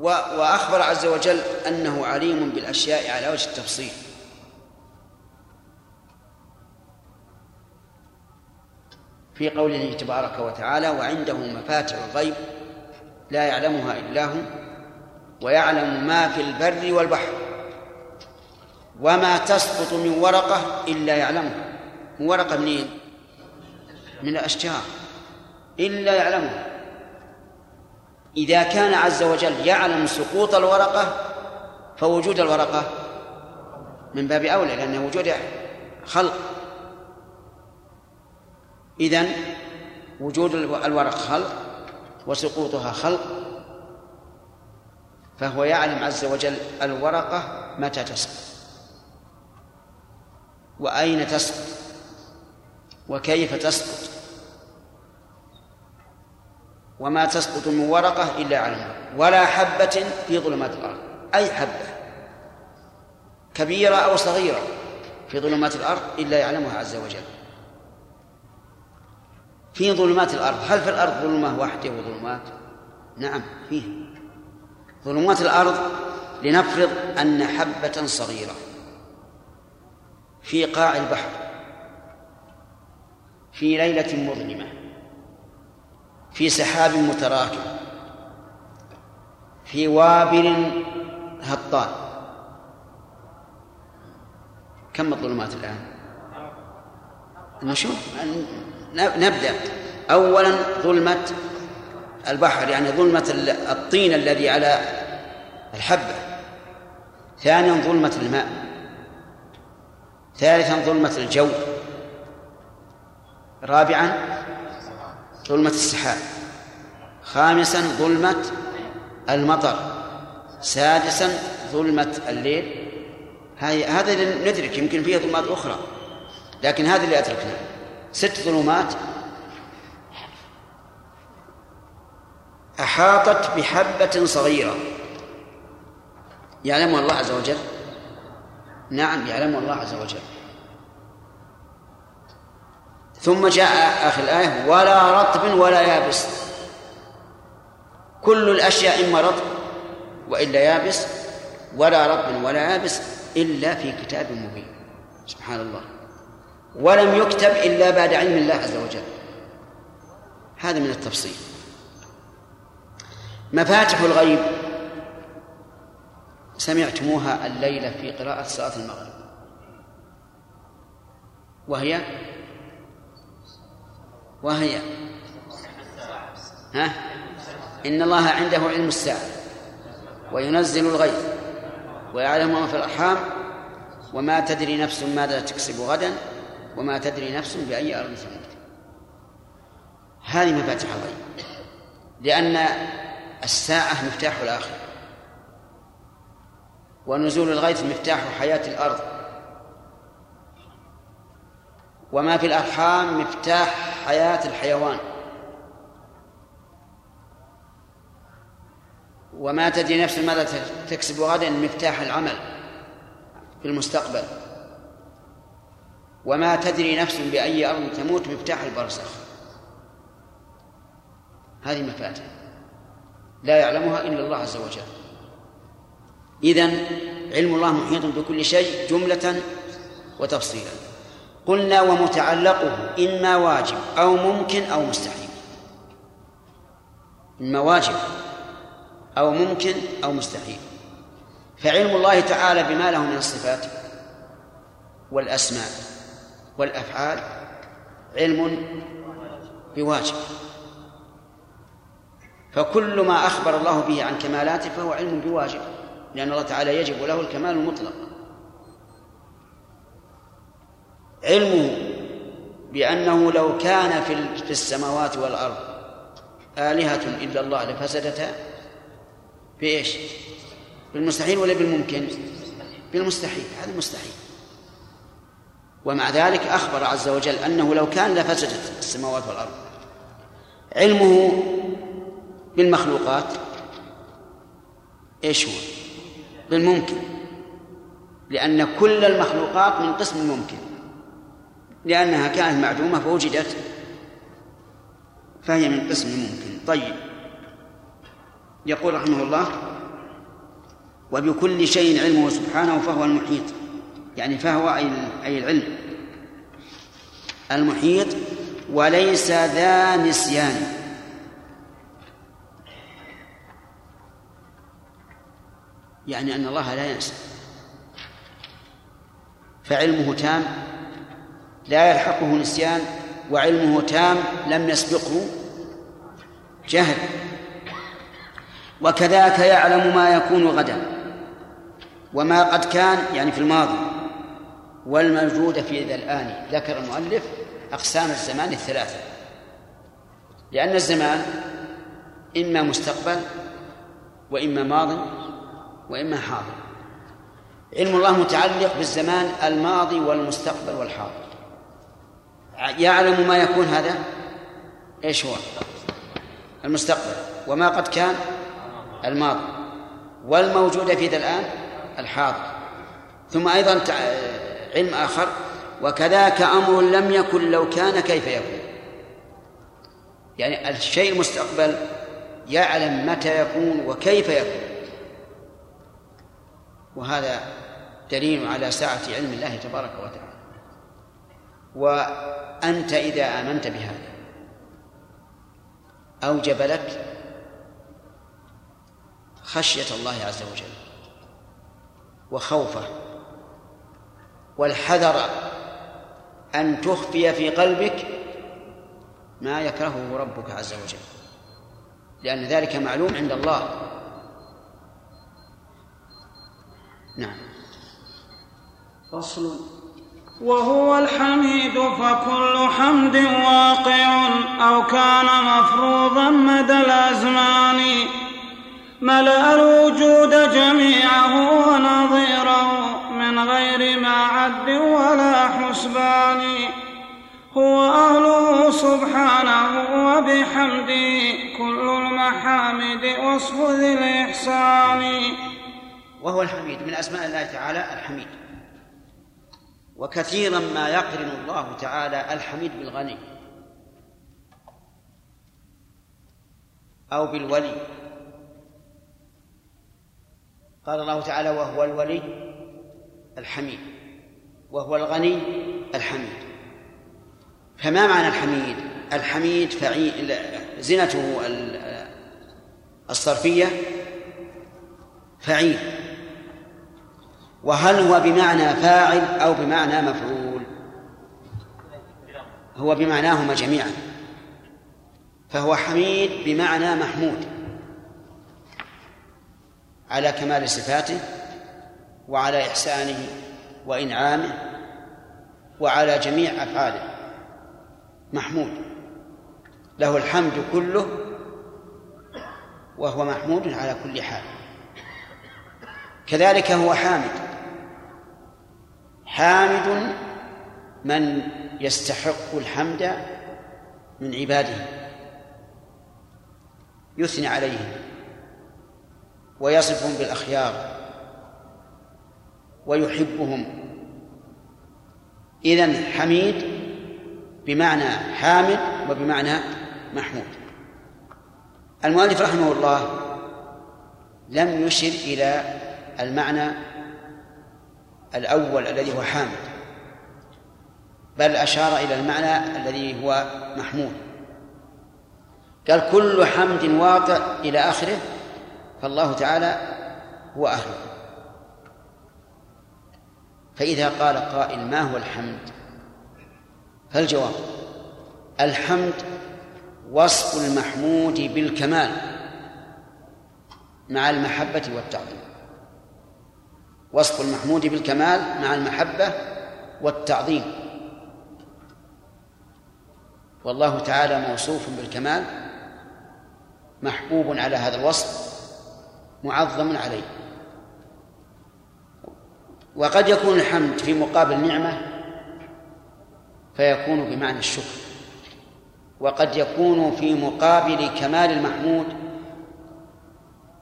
وأخبر عز وجل أنه عليم بالأشياء على وجه التفصيل. في قوله تبارك وتعالى وعنده مفاتح الغيب لا يعلمها إلا هو ويعلم ما في البر والبحر وما تسقط من ورقة إلا يعلمها. من ورقة منين؟ من الأشجار. إلا يعلمها. إذا كان عز وجل يعلم سقوط الورقة فوجود الورقة من باب أولى لأن وجود خلق. إذن وجود الورق خلق وسقوطها خلق فهو يعلم عز وجل الورقة متى تسقط وأين تسقط وكيف تسقط. وما تسقط من ورقة إلا يعلمها ولا حبة في ظلمات الأرض. أي حبة؟ كبيرة أو صغيرة في ظلمات الأرض إلا يعلمها عز وجل. في ظلمات الأرض هل في الأرض ظلمة واحدة وظلمات؟ نعم فيه. ظلمات الأرض لنفرض أن حبة صغيرة في قاع البحر في ليلة مظلمة. في سحاب متراكم في وابل هطال. كم الظلمات الآن؟ نشوف نبدأ. أولا ظلمة البحر يعني ظلمة الطين الذي على الحبة ثانيا ظلمة الماء. ثالثا ظلمة الجو. رابعا ظلمة السحاب. خامسا ظلمة المطر. سادسا ظلمة الليل. هذا اللي ندرك يمكن فيها ظلمات أخرى. لكن هذا اللي أدركنا ست ظلمات أحاطت بحبة صغيرة. يعلمها الله عز وجل؟ نعم يعلمها الله عز وجل. ثم جاء آخر الآية ولا رطب ولا يابس. كل الأشياء إما رطب وإلا يابس ولا رطب ولا يابس إلا في كتاب مبين. سبحان الله. ولم يكتب إلا بعد علم الله عز وجل. هذا من التفصيل. مفاتح الغيب. سمعتموها الليلة في قراءة صلاة المغرب. وهي وهي ها؟ إن الله عنده علم الساعة وينزل الغيث ويعلم ما في الأرحام وما تدري نفس ماذا تكسب غدا وما تدري نفس بأي أرض تموت. هذه مفاتيح الغيب لأن الساعة مفتاح الآخرة ونزول الغيث مفتاح حياة الأرض. وما في الأرحام مفتاح حياة الحيوان. وما تدري نفس ماذا تكسب غدا مفتاح العمل في المستقبل. وما تدري نفس بأي أرض تموت مفتاح البرزخ. هذه مفاتيح لا يعلمها إلا الله عز وجل. إذن علم الله محيط بكل شيء جملة وتفصيلا. قلنا ومتعلقه إما واجب أو ممكن أو مستحيل. إما واجب أو ممكن أو مستحيل. فعلم الله تعالى بما له من الصفات والأسماء والأفعال علم بواجب. فكل ما أخبر الله به عن كمالاته فهو علم بواجب لأن الله تعالى يجب له الكمال المطلق. علمه بأنه لو كان في السماوات والأرض آلهة إلا الله لفسدتا بإيش؟ بالمستحيل ولا بالممكن؟ بالمستحيل هذا مستحيل ومع ذلك أخبر عز وجل أنه لو كان لفسدت السماوات والأرض علمه بالمخلوقات إيش هو؟ بالممكن لأن كل المخلوقات من قسم الممكن لأنها كانت معدومة فوجدت. فهي من قسم الممكن. طيب. يقول رحمه الله وبكل شيء علمه سبحانه فهو المحيط. يعني فهو أي العلم. المحيط وليس ذا نسيان. يعني أن الله لا ينسى. فعلمه تام لا يلحقه نسيان وعلمه تام لم يسبقه جهل. وكذاك يعلم ما يكون غدا وما قد كان يعني في الماضي. والموجود في ذا الآن ذكر المؤلف أقسام الزمان الثلاثة. لأن الزمان إما مستقبل وإما ماض وإما حاضر. علم الله متعلق بالزمان الماضي والمستقبل والحاضر. يعلم ما يكون هذا؟ إيش هو؟ المستقبل. وما قد كان؟ الماضي. والموجود في ذا الآن؟ الحاضر. ثم أيضا علم آخر. وكذاك أمر لم يكن لو كان كيف يكون؟ يعني الشيء المستقبل يعلم متى يكون وكيف يكون. وهذا دليل على سعة علم الله تبارك وتعالى. وأنت إذا آمنت بهذا أوجب لك خشية الله عز وجل وخوفه والحذر أن تخفي في قلبك ما يكرهه ربك عز وجل لأن ذلك معلوم عند الله. نعم. فصل وهو الحميد فكل حمد واقع أو كان مفروضا مدى الأزمان. ملأ الوجود جميعه ونظيره من غير ما عد ولا حسبان. هو أهله سبحانه وبحمده كل المحامد وصف ذي الإحسان. وهو الحميد من أسماء الله تعالى الحميد. وكثيرا ما يقرن الله تعالى الحميد بالغني أو بالولي. قال الله تعالى وهو الولي الحميد وهو الغني الحميد. فما معنى الحميد؟ الحميد فعيل زنته الصرفية فعيل. وهل هو بمعنى فاعل أو بمعنى مفعول؟ هو بمعناهما جميعا. فهو حميد بمعنى محمود على كمال صفاته وعلى إحسانه وإنعامه وعلى جميع أفعاله. محمود له الحمد كله وهو محمود على كل حال. كذلك هو حامد حامد من يستحق الحمد من عباده يثني عليهم ويصفهم بالأخيار ويحبهم. إذن حميد بمعنى حامد وبمعنى محمود. المؤلف رحمه الله لم يشر إلى المعنى الأول الذي هو حامد. بل أشار إلى المعنى الذي هو محمود. قال كل حمد واقع إلى آخره فالله تعالى هو أهله. فإذا قال قائل ما هو الحمد؟ فالجواب الحمد وصف المحمود بالكمال مع المحبة والتعظيم. وصف المحمود بالكمال مع المحبة والتعظيم. والله تعالى موصوف بالكمال محبوب على هذا الوصف معظم عليه. وقد يكون الحمد في مقابل نعمة فيكون بمعنى الشكر. وقد يكون في مقابل كمال المحمود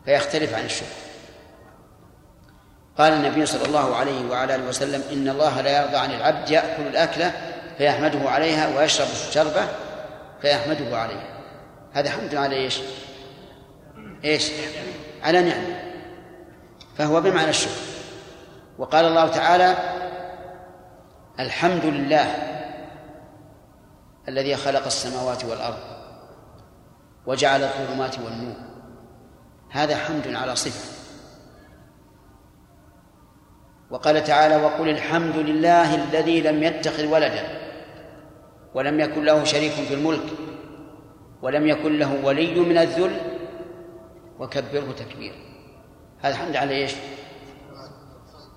فيختلف عن الشكر. قال النبي صلى الله عليه وعلى آله وسلم إن الله لا يرضى عن العبد يأكل الأكلة فيحمده عليها ويشرب الشربة فيحمده عليها. هذا حمد على إيش؟ إيش؟ على نعمة. فهو بمعنى الشكر. وقال الله تعالى الحمد لله الذي خلق السماوات والأرض وجعل الظلمات والنور. هذا حمد على صفة. وقال تعالى وقل الحمد لله الذي لم يتخذ ولدا ولم يكن له شريك في الملك ولم يكن له ولي من الذل وكبره تكبيرا هذا الحمد على إيش؟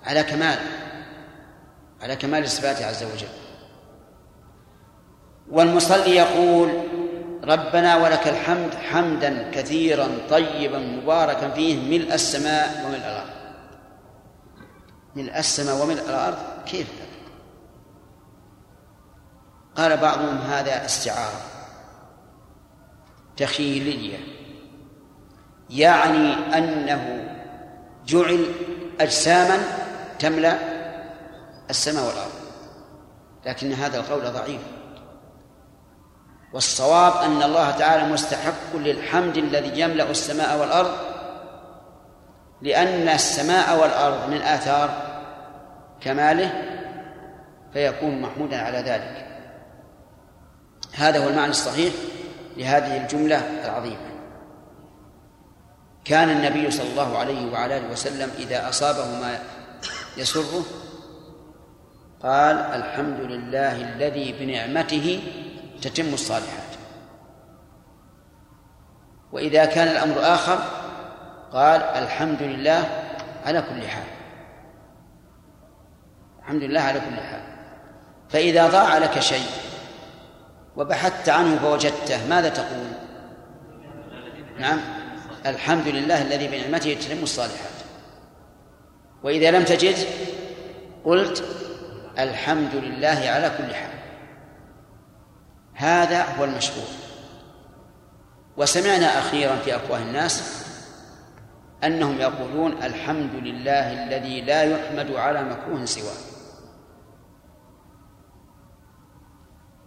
على كمال على كمال صفاته عز وجل. والمصلي يقول ربنا ولك الحمد حمدا كثيرا طيبا مباركا فيه ملء السماء وملء الأرض. ملء السماء وملء الأرض كيف؟ قال بعضهم هذا استعارة. تخيليه يعني أنه جعل أجساما تملأ السماء والأرض. لكن هذا القول ضعيف. والصواب أن الله تعالى مستحق للحمد الذي يملأ السماء والأرض لأن السماء والأرض من آثار كماله فيكون محمودا على ذلك. هذا هو المعنى الصحيح لهذه الجملة العظيمة. كان النبي صلى الله عليه وعلى آله وسلم إذا أصابه ما يسره قال الحمد لله الذي بنعمته تتم الصالحات. وإذا كان الأمر آخر قال الحمد لله على كل حال. الحمد لله على كل حال. فإذا ضاع لك شيء وبحثت عنه فوجدته ماذا تقول؟ نعم. الحمد لله الذي بنعمته تتم الصالحات. وإذا لم تجد قلت الحمد لله على كل حال. هذا هو المشهور وسمعنا أخيرا في أفواه الناس أنهم يقولون الحمد لله الذي لا يحمد على مكروه سواه.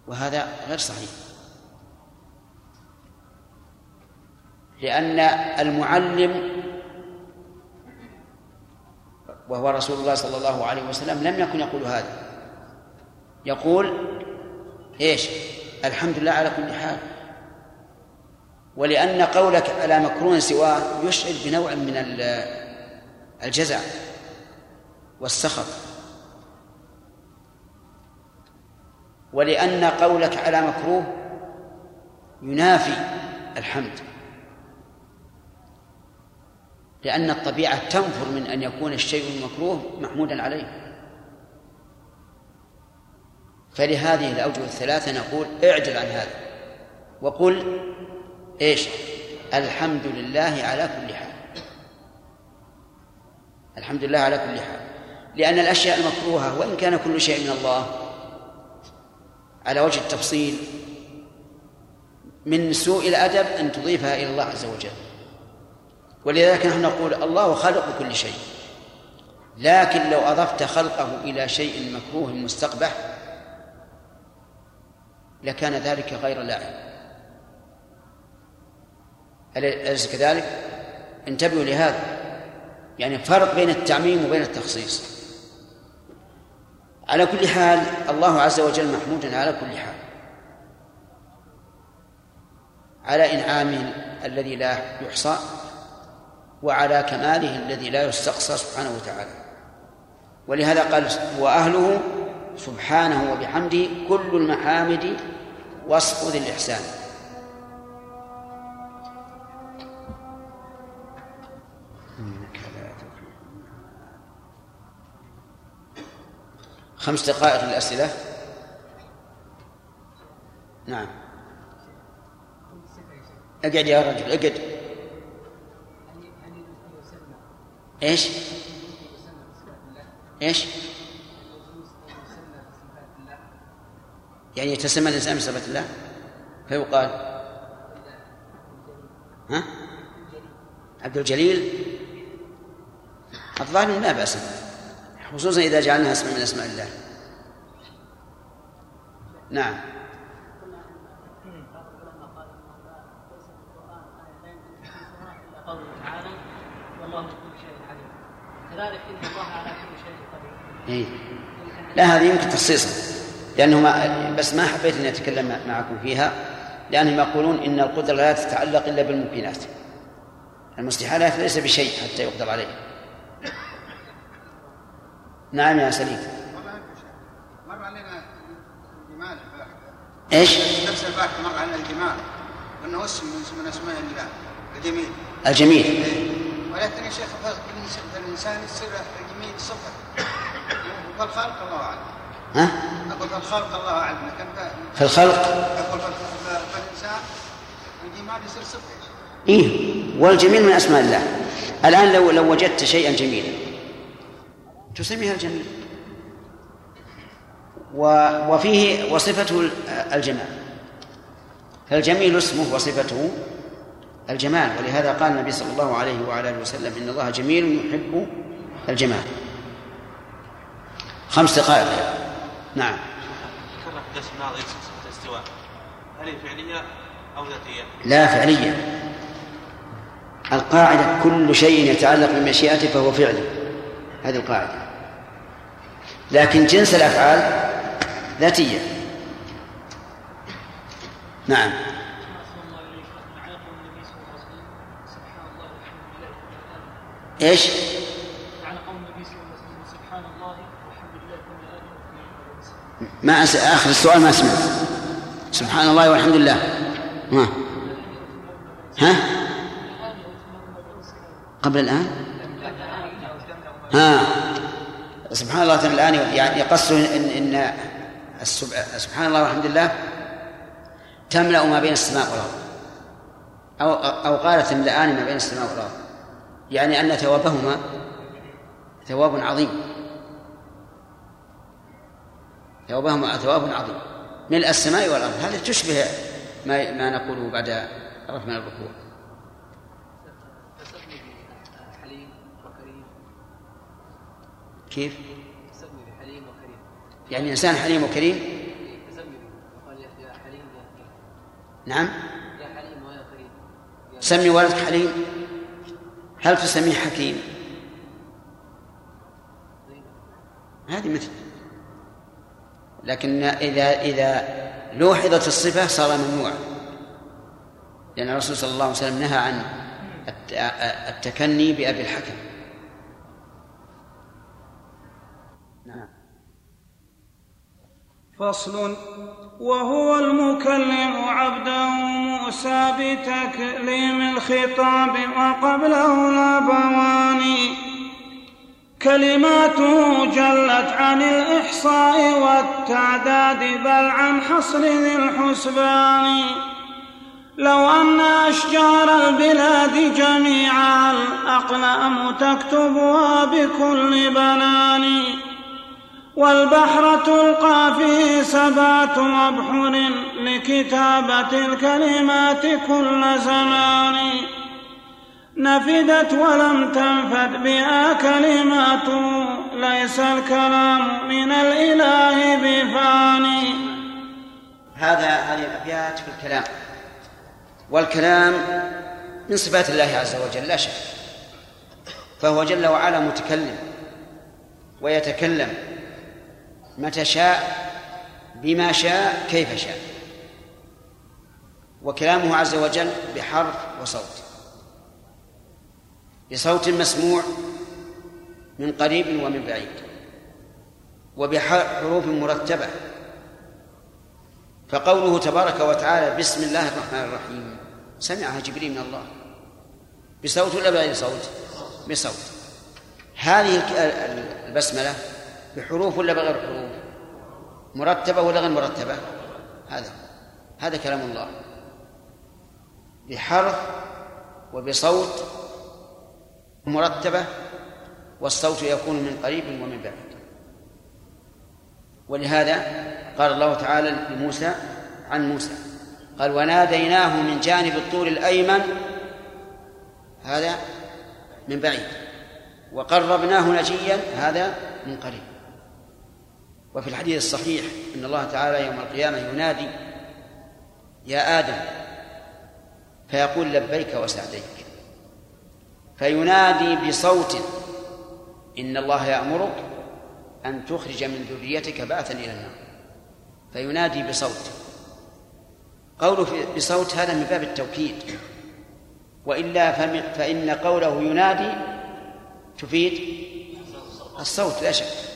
وهذا غير صحيح. لأن المعلم وهو رسول الله صلى الله عليه وسلم لم يكن يقول هذا. يقول إيش؟ الحمد لله على كل حال. ولأن قولك على مكروه سواه يشعر بنوع من الجزع والسخط. ولأن قولك على مكروه ينافي الحمد. لأن الطبيعة تنفر من أن يكون الشيء المكروه محمودا عليه. فلهذه الأوجه الثلاثة نقول اعجل عن هذا. وقل إيش؟ الحمد لله على كل حال. الحمد لله على كل حال. لأن الأشياء المكروهة وإن كان كل شيء من الله على وجه التفصيل من سوء الأدب أن تضيفها إلى الله عز وجل. ولذلك نحن نقول الله خالق كل شيء. لكن لو أضفت خلقه إلى شيء مكروه مستقبح لكان ذلك غير لائق. أليس كذلك؟ انتبهوا لهذا. يعني فرق بين التعميم وبين التخصيص. على كل حال الله عز وجل محمود على كل حال. على إنعامه الذي لا يحصى وعلى كماله الذي لا يستقصى سبحانه وتعالى. ولهذا قال وأهله سبحانه وبحمده كل المحامد وصف ذي الإحسان. خمس دقائق للأسئلة. نعم. اقعد يا رجل اقعد. إيش؟ إيش؟ يعني يتسمى الإنسان بصفة الله؟ فيقال ها؟ عبد الجليل؟ الظاهر لا بأس. خصوصا إذا جعلناها اسما من أسماء الله. نعم. إيه؟ لا هذه يمكن تخصيصها. لأنه ما بس ما حبيت أن أتكلم معكم فيها لأنهم يقولون إن القدرة لا تتعلق إلا بالممكنات. المستحالات ليس بشيء حتى يقدر عليه. نعم يا سليم مر علينا الجمال إيش؟ نفس الباحث مر علينا الجمال وانه اسم من اسماء الله الجميل الجميل. ولكن يا شيخ الانسان يصير الجميل صفه فالخلق الله اعلم ها؟ أقول فالخلق الله اعلم لكن في الخلق أقول فالانسان الجمال يصير صفه إيه والجميل من أسماء الله الآن لو لو وجدت شيئا جميلا تسميها الجميل. وفيه وصفته الجمال. فالجميل اسمه وصفته الجمال ولهذا قال النبي صلى الله عليه وعلى آله وسلم إن الله جميل يحب الجمال. خمس دقائق. نعم. في الدرس الماضي الاستواء هل هي فعلية أو ذاتية؟ لا فعلية. القاعدة كل شيء يتعلق بمشيئته فهو فعل. هذه القاعدة. لكن جنس الأفعال ذاتية. نعم. إيش؟ ما آخر السؤال ما سمعت. سبحان الله والحمد لله. ها. ها؟ قبل الآن؟ ها. سبحان الله الآن يعني يقصر إن, إن سبحان الله والحمد لله تملأ ما بين السماء والأرض. أو أو قال تملأان ما بين السماء والأرض. يعني أن ثوابهما ثواب عظيم. ثوابهما ثواب عظيم. ملء السماء والأرض. هذه تشبه ما ما نقوله بعد رفع الركوع. كيف؟ وكريم. يعني إنسان حليم وكريم؟ يقال يا حليم يا كريم. نعم. يا حليم ويا كريم. سمي ولدك حليم. هل تسميه حكيم؟ هذه مثل. لكن إذا إذا لوحظت الصفة صار ممنوعا لأن الرسول صلى الله عليه وسلم نهى عن التكني بأبي الحكم. فصل وهو المكلم عبده موسى بتكليم الخطاب وقبله الأبوان كلماته جلت عن الإحصاء والتعداد بل عن حصر ذي الحسبان. لو أن أشجار البلاد جميعا الأقلام تكتبها بكل بنان. والبحر تلقى فيه سبعة أبحر لكتابة الكلمات كل زمان. نفدت ولم تنفد بها كلمات ليس الكلام من الإله بفاني هذا هذه الأبيات في الكلام. والكلام من صفات الله عز وجل لا شك. فهو جل وعلا متكلم ويتكلم. متى شاء بما شاء كيف شاء. وكلامه عز وجل بحرف وصوت. بصوت مسموع من قريب ومن بعيد وبحروف مرتبة. فقوله تبارك وتعالى بسم الله الرحمن الرحيم سمعها جبريل من الله. بصوت ولا بغير صوت؟ بصوت. هذه البسملة بحروف ولا بغير حروف؟ مرتبة ولا غير مرتبة؟ هذا هذا كلام الله. بحرف وبصوت مرتبة والصوت يكون من قريب ومن بعيد. ولهذا قال الله تعالى لموسى عن موسى قال وناديناه من جانب الطور الأيمن هذا من بعيد. وقربناه نجيا هذا من قريب. وفي الحديث الصحيح أن الله تعالى يوم القيامة ينادي يا آدم فيقول لبيك وسعديك فينادي بصوت إن الله يأمرك أن تخرج من ذريتك بعثا إلى النار فينادي بصوت قوله بصوت هذا من باب التوكيد. وإلا فإن قوله ينادي تفيد الصوت لا شك.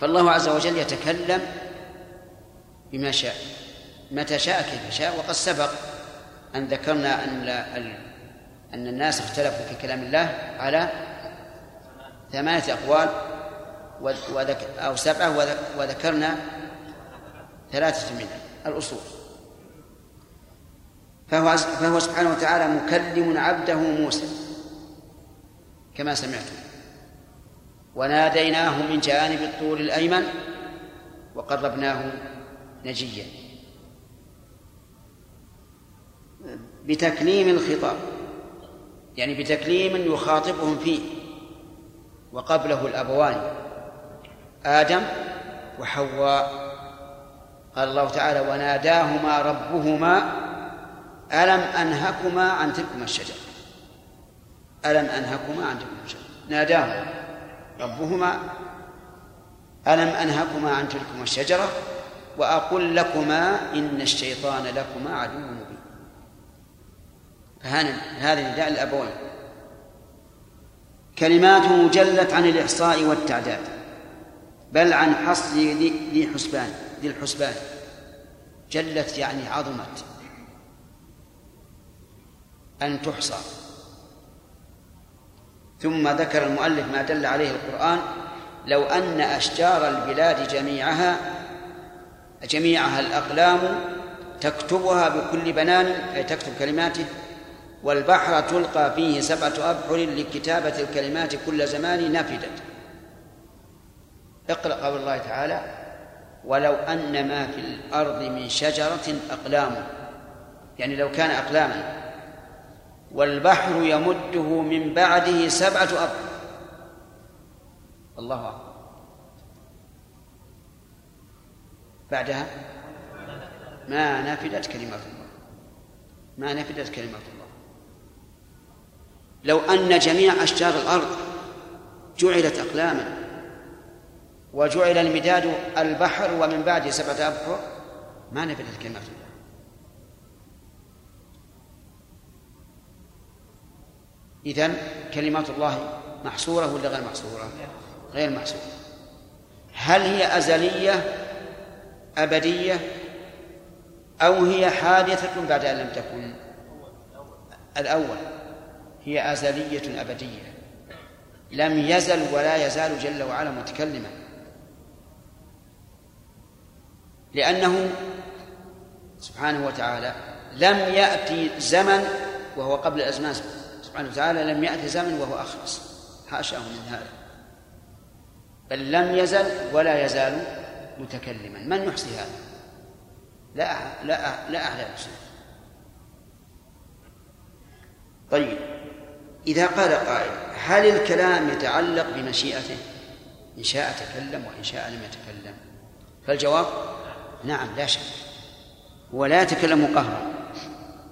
فالله عز وجل يتكلم بما شاء متى شاء كيف شاء وقد سبق أن ذكرنا أن أن الناس اختلفوا في كلام الله على ثمانية أقوال أو سبعة وذكرنا ثلاثة منها الأصول. فهو فهو سبحانه وتعالى مكلم عبده موسى كما سمعتم. وناديناه من جانب الطور الأيمن وقربناه نجيا. بتكليم الخطاب يعني بتكليم يخاطبهم فيه وقبله الأبوان آدم وحواء. قال الله تعالى وناداهما ربهما ألم أنهكما عن تلكما الشجرة؟ ألم أنهكما عن تلكما الشجرة؟ ناداهما. ربهما ألم أنهكما عن تلكما الشجرة؟ وأقل لكما إن الشيطان لكما عدو مبين. فهذا نداء الأبوين كلماته جلت عن الإحصاء والتعداد بل عن حصر ذي حسبان ذي الحسبان. جلت يعني عظمت أن تحصى. ثم ذكر المؤلف ما دل عليه القرآن لو أن أشجار البلاد جميعها جميعها الأقلام تكتبها بكل بنان أي تكتب كلماته والبحر تلقى فيه سبعة أبحر لكتابة الكلمات كل زمان نفدت. اقرأ قول الله تعالى ولو أن ما في الأرض من شجرة أقلام. يعني لو كان أقلاما والبحر يمده من بعده سبعة أبحر الله أكبر. بعدها ما نفدت كلمات الله. ما نفدت كلمات الله. لو أن جميع أشجار الأرض جعلت أقلاما وجعل المداد البحر ومن بعده سبعة أبحر ما نفدت كلمات الله. إذن كلمات الله محصورة ولا غير محصورة؟ غير محصورة. هل هي أزلية أبدية أو هي حادثة بعد أن لم تكن؟ الأول هي أزلية أبدية. لم يزل ولا يزال جل وعلا متكلما. لأنه سبحانه وتعالى لم يأتي زمن وهو قبل الأزمان سبحانه وتعالى لم يأتي زمن وهو أخلص. حاشاه من هذا. بل لم يزل ولا يزال متكلما. من يحصي هذا؟ لا لا لا أحد طيب. إذا قال قائل هل الكلام يتعلق بمشيئته؟ إن شاء تكلم وإن شاء لم يتكلم. فالجواب نعم لا شك. ولا يتكلم قهرا.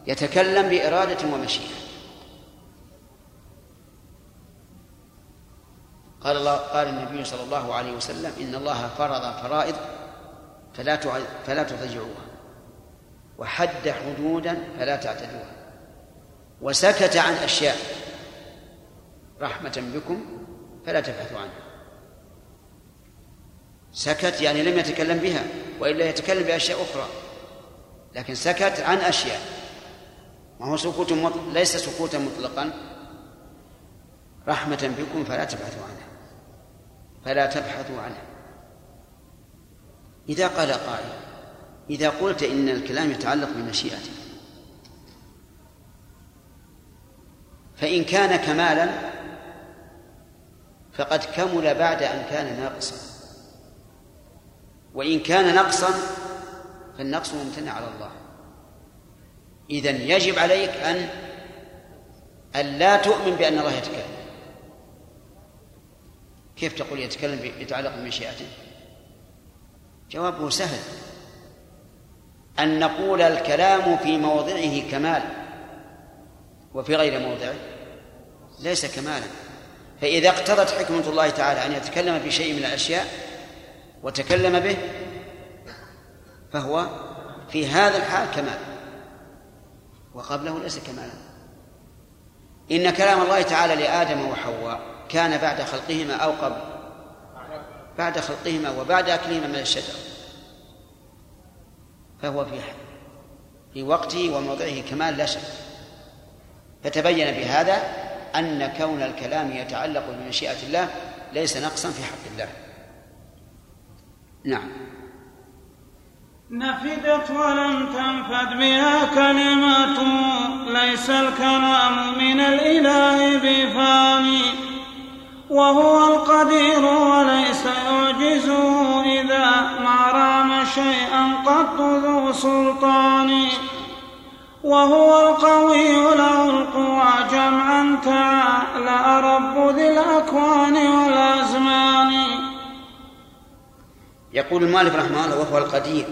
يتكلم بإرادة ومشيئة. قال الله قال النبي صلى الله عليه وسلم إن الله فرض فرائض فلا فلا تضيعوها وحد حدودا فلا تعتدوها وسكت عن أشياء رحمة بكم فلا تبحثوا عنها. سكت يعني لم يتكلم بها وإلا يتكلم بأشياء أخرى لكن سكت عن أشياء ما هو سكوت مطلق ليس سكوتا مطلقا رحمة بكم فلا تبحثوا عنها. فلا تبحثوا عنها إذا قال قائل إذا قلت إن الكلام يتعلق بمشيئته فإن كان كمالا فقد كمل بعد أن كان ناقصا. وإن كان نقصا فالنقص ممتنع على الله. إذن يجب عليك أن أن لا تؤمن بأن الله يتكلم. كيف تقول يتكلم يتعلق بمشيئته؟ جوابه سهل. أن نقول الكلام في موضعه كمال وفي غير موضعه ليس كمالا. فإذا اقتضت حكمة الله تعالى أن يتكلم في شيء من الأشياء وتكلم به فهو في هذا الحال كمال. وقبله ليس كمالا. إن كلام الله تعالى لآدم وحواء كان بعد خلقهما أو قبل. بعد خلقهما وبعد أكلهما من الشجر. فهو في في وقته وموضعه كمال لا شك. فتبين بهذا أن كون الكلام يتعلق بمشيئة الله ليس نقصا في حق الله. نعم. نفدت ولم تنفد بها كلمة ليس الكلام من الإله بفاني وهو القدير وليس يعجزه إذا ما رام شيئا قط ذو سلطان. وهو القوي له القوى جمعا تعالى رب ذي الأكوان والأزمان. يقول المؤلف رحمه الله وهو القدير.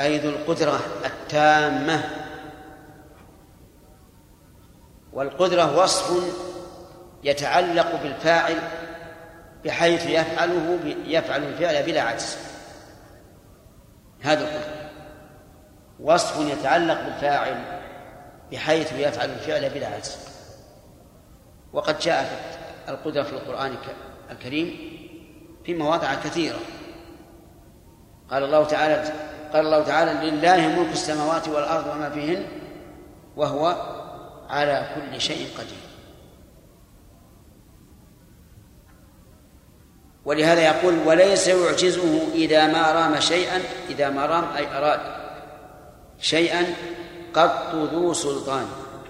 أي ذو القدرة التامة. والقدرة وصف يتعلق بالفاعل بحيث يفعله يفعل الفعل بلا عجز. هذا القدرة وصف يتعلق بالفاعل بحيث يفعل الفعل بلا عجز. وقد جاءت القدرة في القرآن الكريم في مواضع كثيرة. قال الله تعالى قال الله تعالى لله ملك السماوات والأرض وما فيهن وهو على كل شيء قدير. ولهذا يقول وليس يعجزه إذا ما رام شيئا إذا ما رام أي أراد شيئا قط ذو سلطان.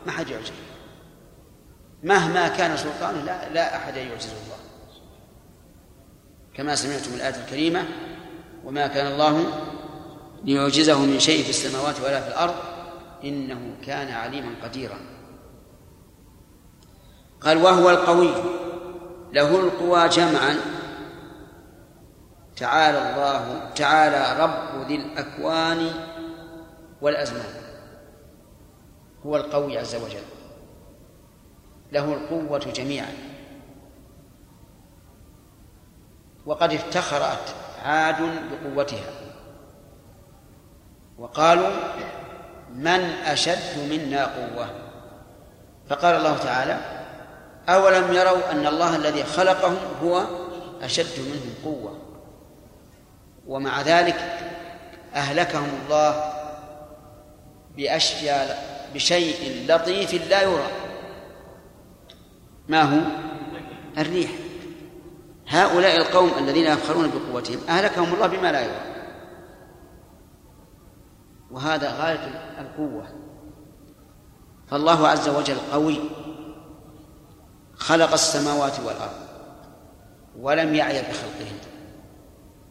ما حد يعجزه. مهما كان سلطانه لا, لا أحد يعجزه الله. كما سمعتم الآية الكريمة وما كان الله ليعجزه من شيء في السماوات ولا في الأرض إنه كان عليما قديرا. قال وهو القوي له القوى جمعا تعالى الله تعالى رب ذي الأكوان والأزمان. هو القوي عز وجل. له القوة جميعا. وقد افتخرت عاد بقوتها. وقالوا من أشد منا قوة؟ فقال الله تعالى أولم يروا أن الله الذي خلقهم هو أشد منهم قوة؟ ومع ذلك أهلكهم الله بأشياء بشيء لطيف لا يرى. ما هو؟ الريح. هؤلاء القوم الذين يفخرون بقوتهم أهلكهم الله بما لا يرى. وهذا غاية القوة. فالله عز وجل قوي. خلق السماوات والأرض. ولم يعي بخلقهن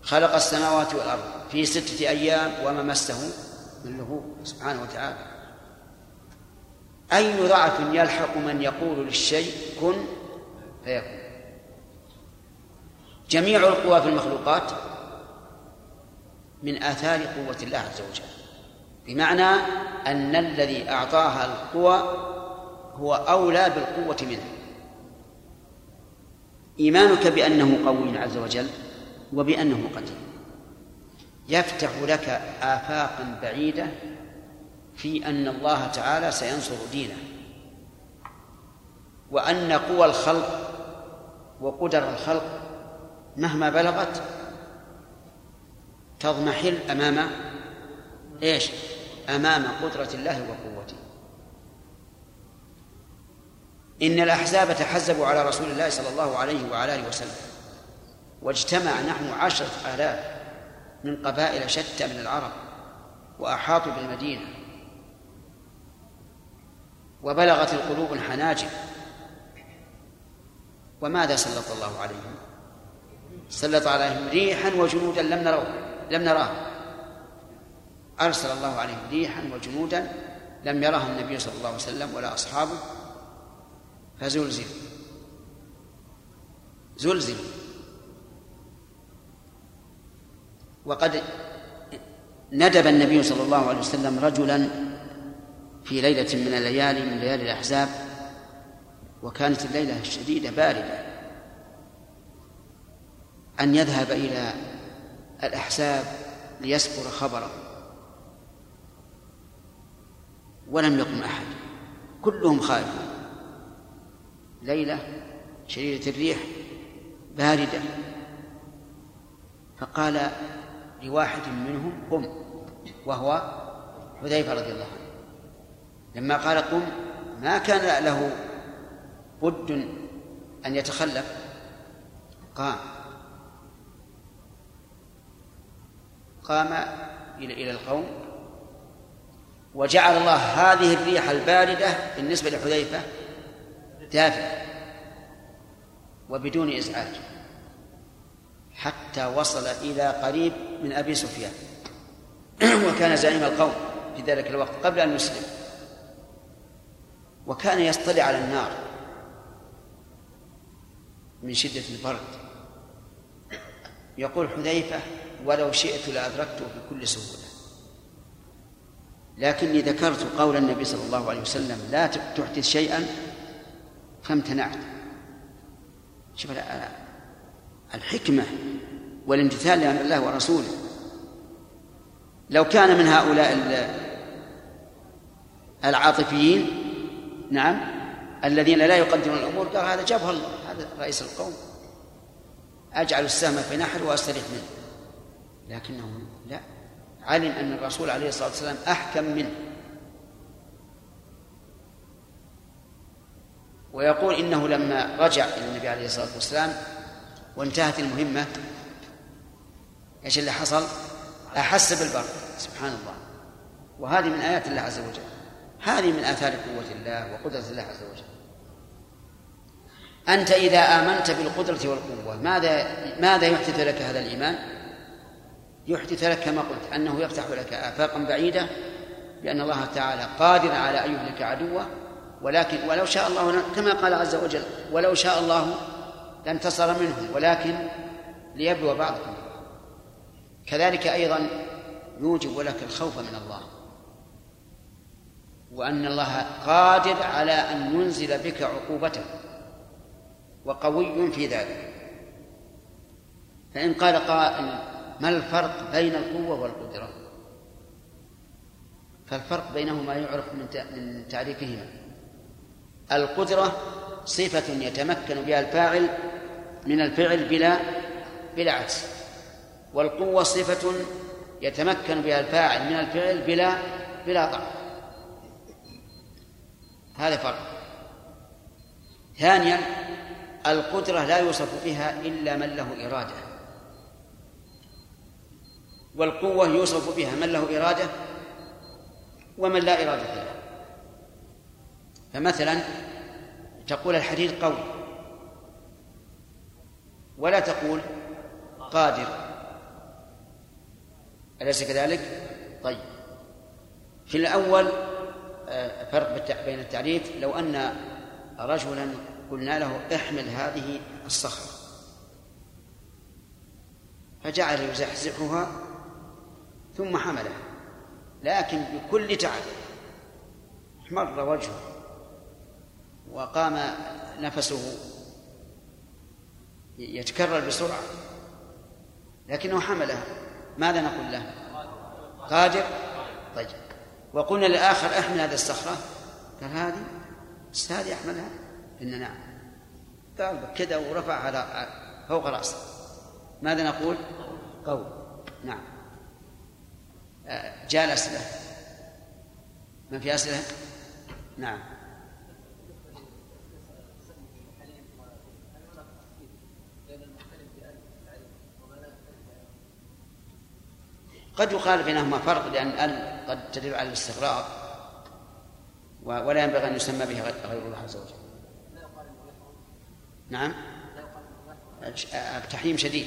خلق السماوات والأرض في ستة أيام وما مسه من لغوب سبحانه وتعالى. أي ضعف يلحق من يقول للشيء كن فيكون. جميع القوى في المخلوقات من آثار قوة الله عز وجل. بمعنى أن الذي أعطاها القوى هو أولى بالقوة منه. إيمانك بأنه قوي عز وجل وبأنه قدير يفتح لك آفاقا بعيدة في أن الله تعالى سينصر دينه. وأن قوى الخلق وقدر الخلق مهما بلغت تضمحل أمام إيش؟ أمام قدرة الله وقوته. إن الأحزاب تحزبوا على رسول الله صلى الله عليه وعلى آله وسلم. واجتمع نحو عشرة آلاف من قبائل شتى من العرب وأحاطوا بالمدينة وبلغت القلوب الحناجر. وماذا سلط الله عليهم؟ سلط عليهم ريحا وجنودا لم نروه لم نراه أرسل الله عليهم ريحا وجنودا لم يرها النبي صلى الله عليه وسلم ولا أصحابه. فزلزل زلزل وقد ندب النبي صلى الله عليه وسلم رجلا في ليلة من الليالي من ليالي الأحزاب وكانت الليلة الشديدة باردة. أن يذهب إلى الأحساب ليسبر خبره. ولم يقم أحد. كلهم خائفون. ليلة شديدة الريح باردة. فقال لواحد منهم قم وهو حذيفة رضي الله عنه. لما قال قم ما كان له بد أن يتخلف قام. قام إلى إلى القوم وجعل الله هذه الريح الباردة بالنسبة لحذيفة دافئة وبدون إزعاج. حتى وصل إلى قريب من أبي سفيان. وكان زعيم القوم في ذلك الوقت قبل أن يسلم. وكان يصطلع على النار من شدة البرد. يقول حذيفة ولو شئت لأدركته بكل سهولة. لكني ذكرت قول النبي صلى الله عليه وسلم لا تحدث شيئا فامتنعت. شوف الحكمة والامتثال لأمر الله ورسوله. لو كان من هؤلاء العاطفيين نعم الذين لا يقدرون الأمور قال هذا جابه الله هذا رئيس القوم. أجعل السهم في نحر وأستريح منه. لكنه لا. علم أن الرسول عليه الصلاة والسلام أحكم منه. ويقول إنه لما رجع إلى النبي عليه الصلاة والسلام وانتهت المهمة. إيش اللي حصل؟ أحس بالبرد سبحان الله. وهذه من آيات الله عز وجل. هذه من آثار قوة الله وقدرة الله عز وجل. أنت إذا آمنت بالقدرة والقوة ماذا ماذا يحدث لك هذا الإيمان؟ يحدث لك كما قلت أنه يفتح لك آفاقا بعيدة لأن الله تعالى قادر على أن يهلك عدوه. ولكن ولو شاء الله كما قال عز وجل ولو شاء الله لانتصر منهم ولكن ليبلو بعضكم. كذلك أيضا يوجب لك الخوف من الله وأن الله قادر على أن ينزل بك عقوبته وقوي في ذلك. فإن قال قائل ما الفرق بين القوة والقدرة؟ فالفرق بينهما يعرف من تعريفهما. القدرة صفة يتمكن بها الفاعل من الفعل بلا بلا عجز والقوة صفة يتمكن بها الفاعل من الفعل بلا بلا ضعف هذا فرق. ثانيا القدرة لا يوصف بها إلا من له إرادة. والقوة يوصف بها من له إرادة ومن لا إرادة له. فمثلا تقول الحديد قوي ولا تقول قادر. أليس كذلك؟ طيب. في الأول آه، فرق بين التعريف. لو أن رجلا قلنا له احمل هذه الصخرة. فجعل يزحزحها ثم حملها. لكن بكل تعب احمر وجهه وقام نفسه يتكرر بسرعة. لكنه حملها ماذا نقول له؟ قادر؟ طيب. وقلنا للآخر أحمل هذه الصخرة. قال هذه بس هذه أحملها. إن نعم. قال كذا ورفع على فوق رأسه. ماذا نقول؟ قول. نعم. آه، جاء الأسئلة. ما في أسئلة؟ نعم. قد يقال بينهما فرق لأن ال قد تدل على الاستغراق ولا ينبغي أن يسمى بها غير الله عز وجل. نعم؟ التحريم شديد.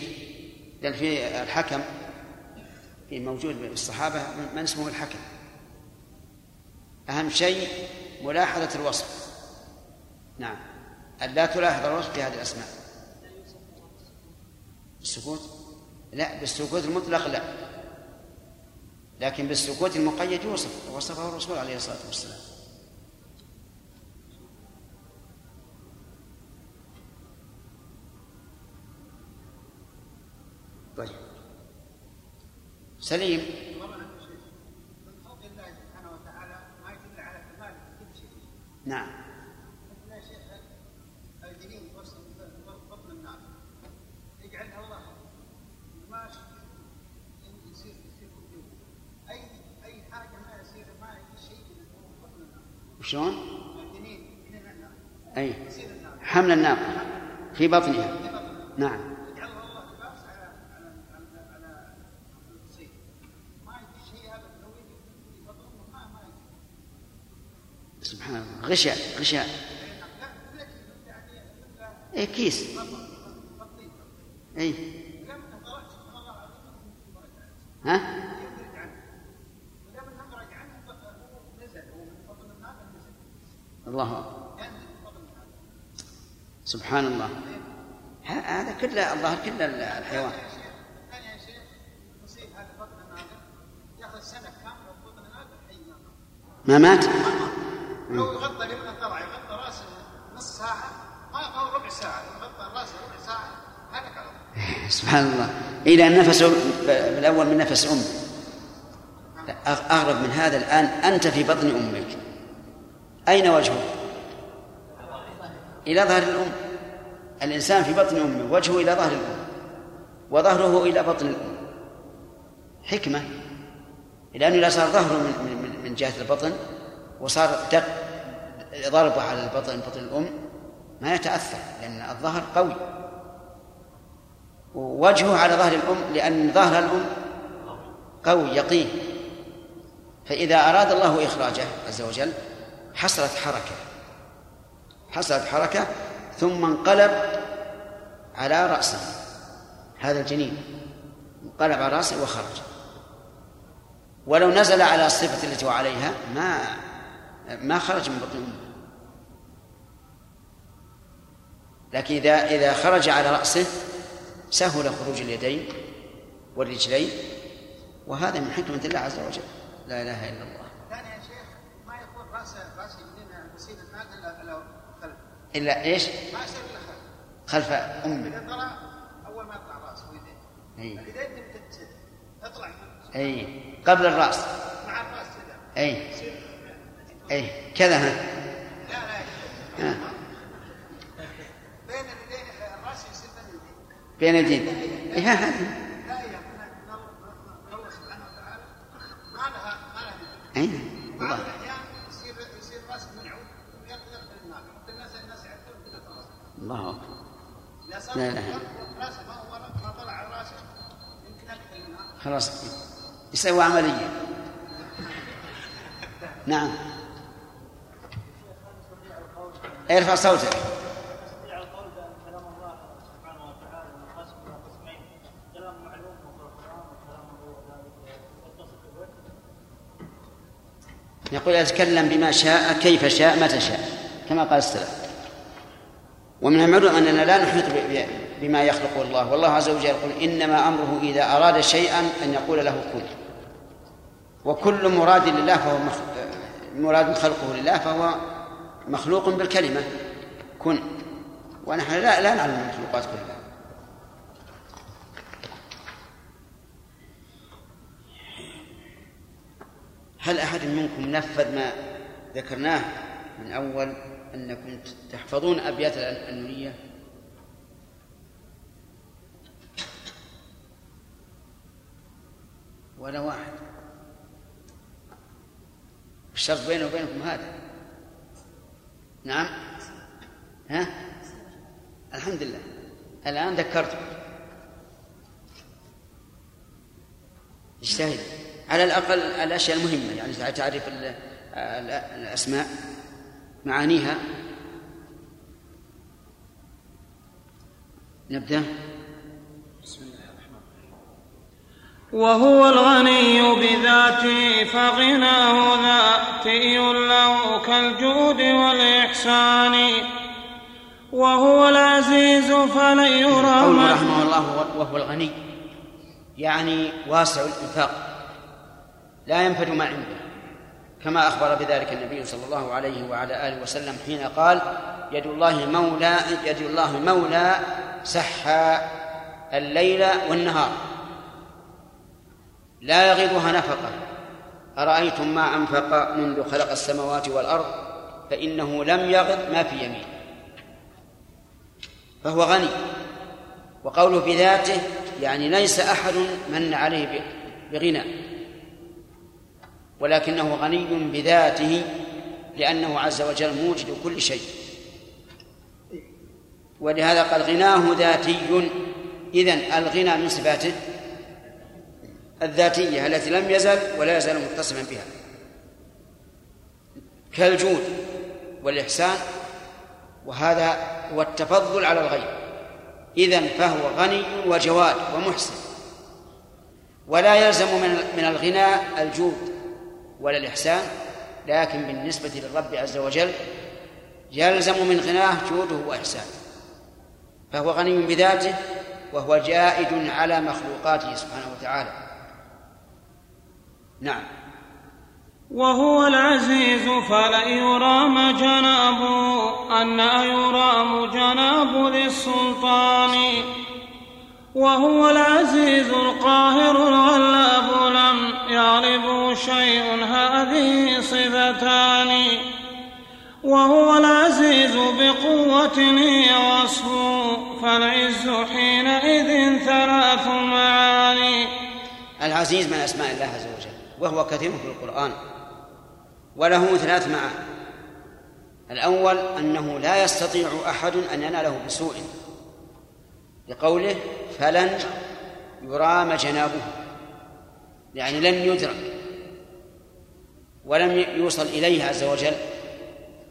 لأن في الحكم في موجود بالصحابة من اسمه الحكم؟ أهم شيء ملاحظة الوصف. نعم. أن لا تلاحظ الوصف في هذه الأسماء. السكوت لا بالسكوت المطلق لا. لكن بالسكوت المقيد يوصف وصفه الرسول عليه الصلاة والسلام. طيب. سليم. نعم. لو يجي في بطنه ما ما يجي سبحان الله. غشاء غشاء. اي كيس. اي ها؟ الله. سبحان الله. هذا كله الظاهر كله الحيوان. ثاني يا شيخ يصيب هذا بطن الناقه ياخذ سنه كامله بطن الناقه حي ما ما مات. لو يغطى الابن طلع يغطى رأسه نص ساعة ما أو ربع ساعة لو غطى رأسه ربع هلك على طول. سبحان الله. إلى أن نفسه بالأول من نفس أمه أغرب من هذا الآن أنت في بطن أمك. أين وجهك؟ إلى ظهر الأم. الإنسان في بطن أمه وجهه إلى ظهر الأم وظهره إلى بطن الأم. حكمة. لأنه إذا صار ظهره من, من, من جهة البطن وصار دق ضربه على البطن بطن الأم ما يتأثر لأن الظهر قوي. ووجهه على ظهر الأم لأن ظهر الأم قوي يقين. فإذا أراد الله إخراجه عز وجل حصلت حركة. حصلت حركة ثم انقلب على رأسه هذا الجنين. انقلب على رأسه وخرج. ولو نزل على الصفة التي هو عليها ما ما خرج من بطن أمه. لكن إذا إذا خرج على رأسه سهل خروج اليدين والرجلين وهذا من حكمة الله عز وجل. لا إله إلا الله ثاني يا شيخ ما يكون راسه راس يمين يصير الناقه الا الا خلف إلا إيش؟ ما يصير الا خلف. خلف أمه إذا طلع أول ما يطلع راسه ويديه أي. اليدين تطلع أي. قبل الرأس. مع الرأس كذا. أي. أي. كذا ها. لا لا. ها. بين اليدين الرأس يصير بين اليدين. بين اليدين. إيه هذه لا يا رأسه يمكن أكثر منها خلاص يسوي عملية. نعم. ارفع صوتك. الله يقول يتكلم بما شاء كيف شاء متى شاء. كما قال السلف. ومن المعلوم أننا لا نحيط بما يخلقه الله. والله عز وجل يقول إنما أمره إذا أراد شيئا أن يقول له كن. وكل مراد لله فهو. مراد خلقه لله فهو مخلوق بالكلمة كن. ونحن لا لا نعلم المخلوقات كلها. هل أحد منكم نفذ ما ذكرناه من أول أنكم تحفظون أبيات النونية ولا واحد. الشرط بيني وبينكم هذا. نعم. ها؟ الحمد لله الآن ذكرتك اجتهد. على الأقل الأشياء المهمة يعني تعرف ال- ال- الأسماء. معانيها. نبدأ. وهو الغني بذاته فغناه ذاتي له كالجود والإحسان. وهو العزيز فلن يرى رحمه الله وهو- وهو الغني يعني واسع الإنفاق لا ينفد ما عنده. كما أخبر بذلك النبي صلى الله عليه وعلى آله وسلم حين قال يد الله مولى يد الله مولى سحى الليل والنهار. لا يغيضها نفقة. أرأيتم ما أنفق منذ خلق السماوات والأرض؟ فإنه لم يغض ما في يمينه. فهو غني. وقوله بذاته يعني ليس أحد من عليه بغنى. ولكنه غني بذاته لأنه عز وجل موجد كل شيء. ولهذا قال غناه ذاتي إذن الغنى من صفاته الذاتية التي لم يزل ولا يزال متصفا بها. كالجود والإحسان وهذا هو التفضل على الغير إذن فهو غني وجواد ومحسن. ولا يلزم من من الغنى الجود. ولا الإحسان لكن بالنسبة للرب عز وجل يلزم من غناه جوده وإحسانه. فهو غني بذاته وهو جائد على مخلوقاته سبحانه وتعالى. نعم. وهو العزيز فلا يرام جناب أن يرام جناب للسلطان. وهو العزيز القاهر الغلاب لم يغلبه شيء هذه صفتان وهو العزيز بقوة هي وصفه فالعز حينئذ ثلاث معاني العزيز من أسماء الله عز وجل وهو كثير في القرآن وله ثلاث معاني الأول أنه لا يستطيع أحد أن يناله بسوء لقوله فلن يرام جنابه. يعني لن يدرك ولم يوصل إليه عز وجل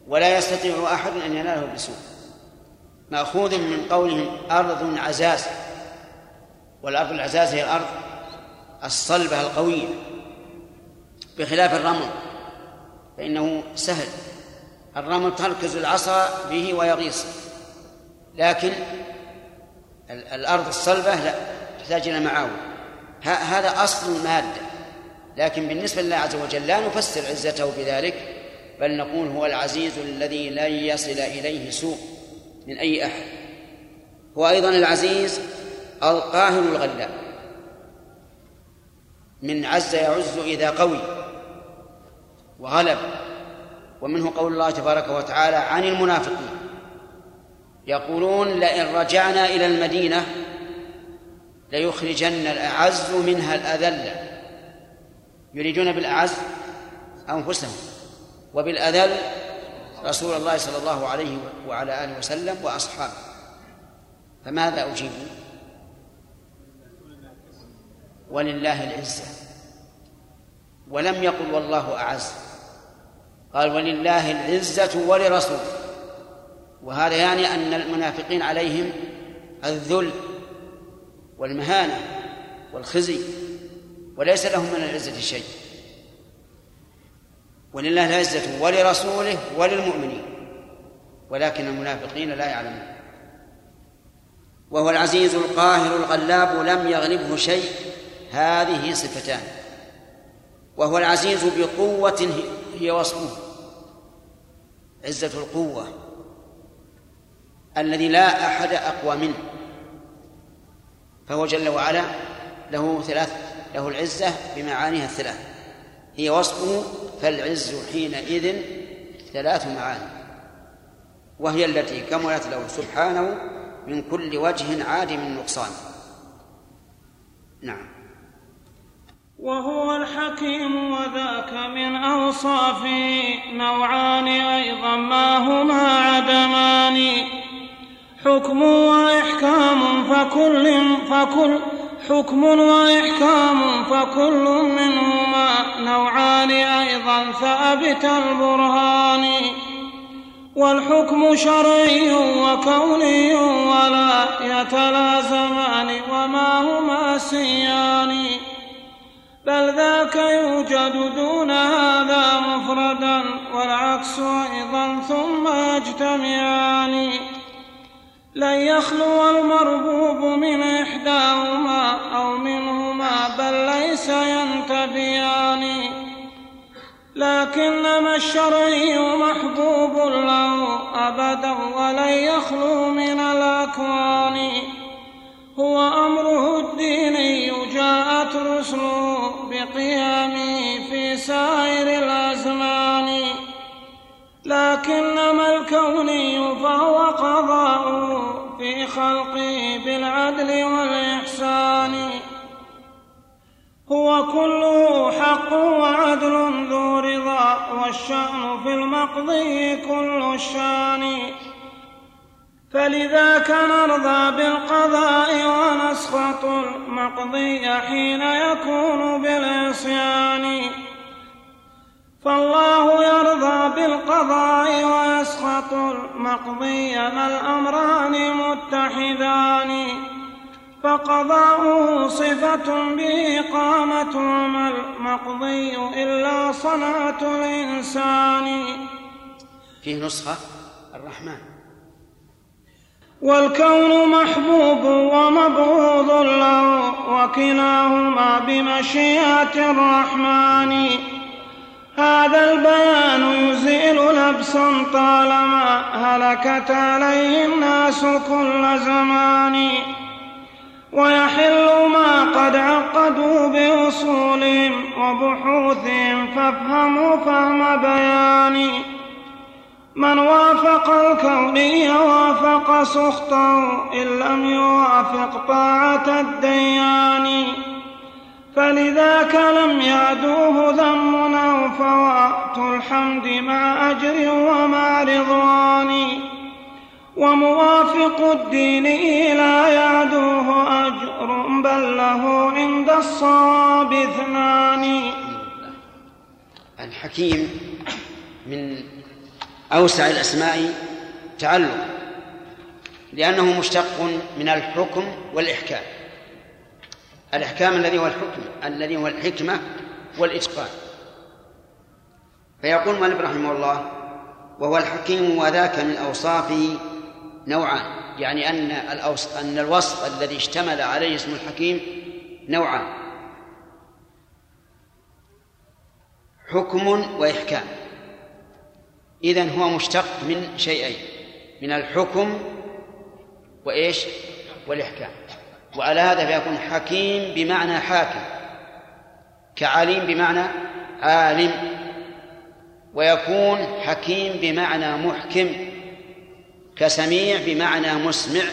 ولا يستطيع أحد أن يناله بسوء مأخوذ من قولهم أرض عزاز والأرض العزاز هي الأرض الصلبة القوية بخلاف الرمل فإنه سهل. الرمل تركز العصا به ويغيص لكن الأرض الصلبة لا تحتاج إلى معاون. هذا أصل المادة. لكن بالنسبة لله عز وجل لا نفسر عزته بذلك بل نقول هو العزيز الذي لن يصل إليه سوء من أي أحد. هو أيضا العزيز القاهر الغلاب. من عز يعز إذا قوي وغلب. ومنه قول الله تبارك وتعالى عن المنافقين. يقولون لئن رجعنا إلى المدينة ليخرجن الأعز منها الأذل. يريدون بالأعز أنفسهم وبالأذل رسول الله صلى الله عليه وعلى آله وسلم وأصحابه. فماذا أجيب؟ ولله العزة. ولم يقل والله أعز. قال ولله العزة ولرسوله. وهذا يعني أن المنافقين عليهم الذل. والمهانة والخزي وليس لهم من العزة شيء. ولله العزة ولرسوله وللمؤمنين. ولكن المنافقين لا يعلمون. وهو العزيز القاهر الغلاب لم يغلبه شيء. هذه صفتان. وهو العزيز بقوة هي وصفه. عزة القوة. الذي لا أحد أقوى منه. فهو جل وعلا له ثلاث له العزة بمعانيها الثلاث. هي وصفه فالعز حينئذ ثلاث معاني. وهي التي كملت له سبحانه من كل وجه عادم النقصان نعم. وهو الحكيم وذاك من أوصافه نوعان أيضا ما هما عدمان؟ حكم وإحكام فكل فكل حكم وإحكام فكل منهما نوعان أيضا ثابت البرهان والحكم شرعي وكوني ولا يتلازمان وما هما سيان بل ذاك يوجد دون هذا مفردا والعكس أيضا ثم يجتمعان لن يخلو المربوب من إحداهما أو منهما بل ليس ينتبيان لكنما الشرعي محبوب له أبدا ولن يخلو من الأكوان. هو أمره الديني جاءت رسله بقيامه في سائر الأكوان لكنما الكوني فهو قضاء في خلقه بالعدل والإحسان. هو كله حق وعدل ذو رضا والشأن في المقضي كل الشأن. فلذاك نرضى بالقضاء ونسخط المقضي حين يكون بالعصيان. فالله يرضى بالقضاء ويسخط المقضي ما الأمران متحدان. فقضاؤه صفة به قامت وما المقضي إلا صنعة الإنسان. فيه نسخة الرحمن. والكون محبوب ومبغوض له وكلاهما بمشيئة الرحمن. هذا البيان يزيل لبسا طالما هلكت عليه الناس كل زمان ويحل ما قد عقدوا بأصولهم وبحوثهم فافهموا فهم بيان. من وافق الكوني وافق سخطه إن لم يوافق طاعة الديان. فلذاك لم يعدوه ذم أو فوات الحمد مع أجر ومع رضوان. وموافق الدين لا يعدوه أجر بل له عند الصواب اثنان. الحكيم من أوسع الأسماء تعلق لأنه مشتق من الحكم والإحكام. الإحكام الذي هو الحكم الذي هو الحكمة والإتقان. فيقول مالك رحمه الله وهو الحكيم وذاك من أوصافه نوعان. يعني أن. أن الوصف الذي اشتمل عليه اسم الحكيم نوعان. حكم وإحكام. إذن هو مشتق من شيئين من الحكم وإيش؟ والإحكام. وعلى هذا فيكون حكيم بمعنى حاكم كعليم بمعنى عالم ويكون حكيم بمعنى محكم كسميع بمعنى مسمع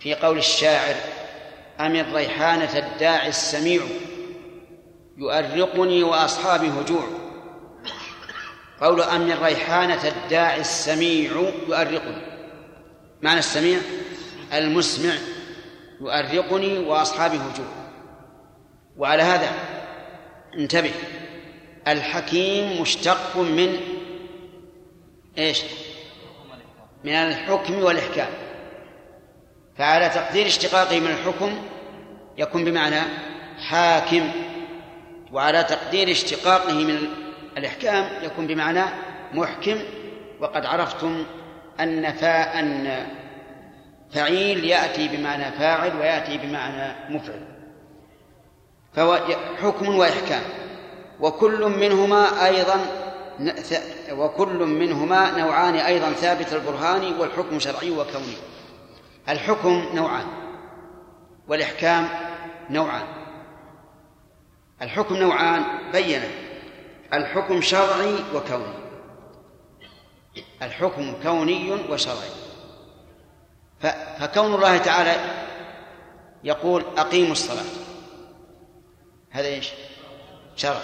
في قول الشاعر أم الريحانة الداعي السميع؟ يؤرقني وأصحابي هجوع. قول أم الريحانة الداعي السميع يؤرقني. معنى السميع؟ المسمع. يؤرقني وأصحابي هجوع وعلى هذا انتبه. الحكيم مشتق من إيش؟ من الحكم والإحكام. فعلى تقدير اشتقاقه من الحكم يكون بمعنى حاكم. وعلى تقدير اشتقاقه من الإحكام يكون بمعنى محكم. وقد عرفتم أن فاء أن فعيل يأتي بمعنى فاعل ويأتي بمعنى مفعل. فهو حكم وإحكام. وكل منهما أيضا وكل منهما نوعان أيضا ثابت البرهان والحكم شرعي وكوني. الحكم نوعان والإحكام نوعان. الحكم نوعان بينه. الحكم شرعي وكوني. الحكم كوني وشرعي. فكون الله تعالى يقول أقيموا الصلاة. هذا إيش؟ شرع.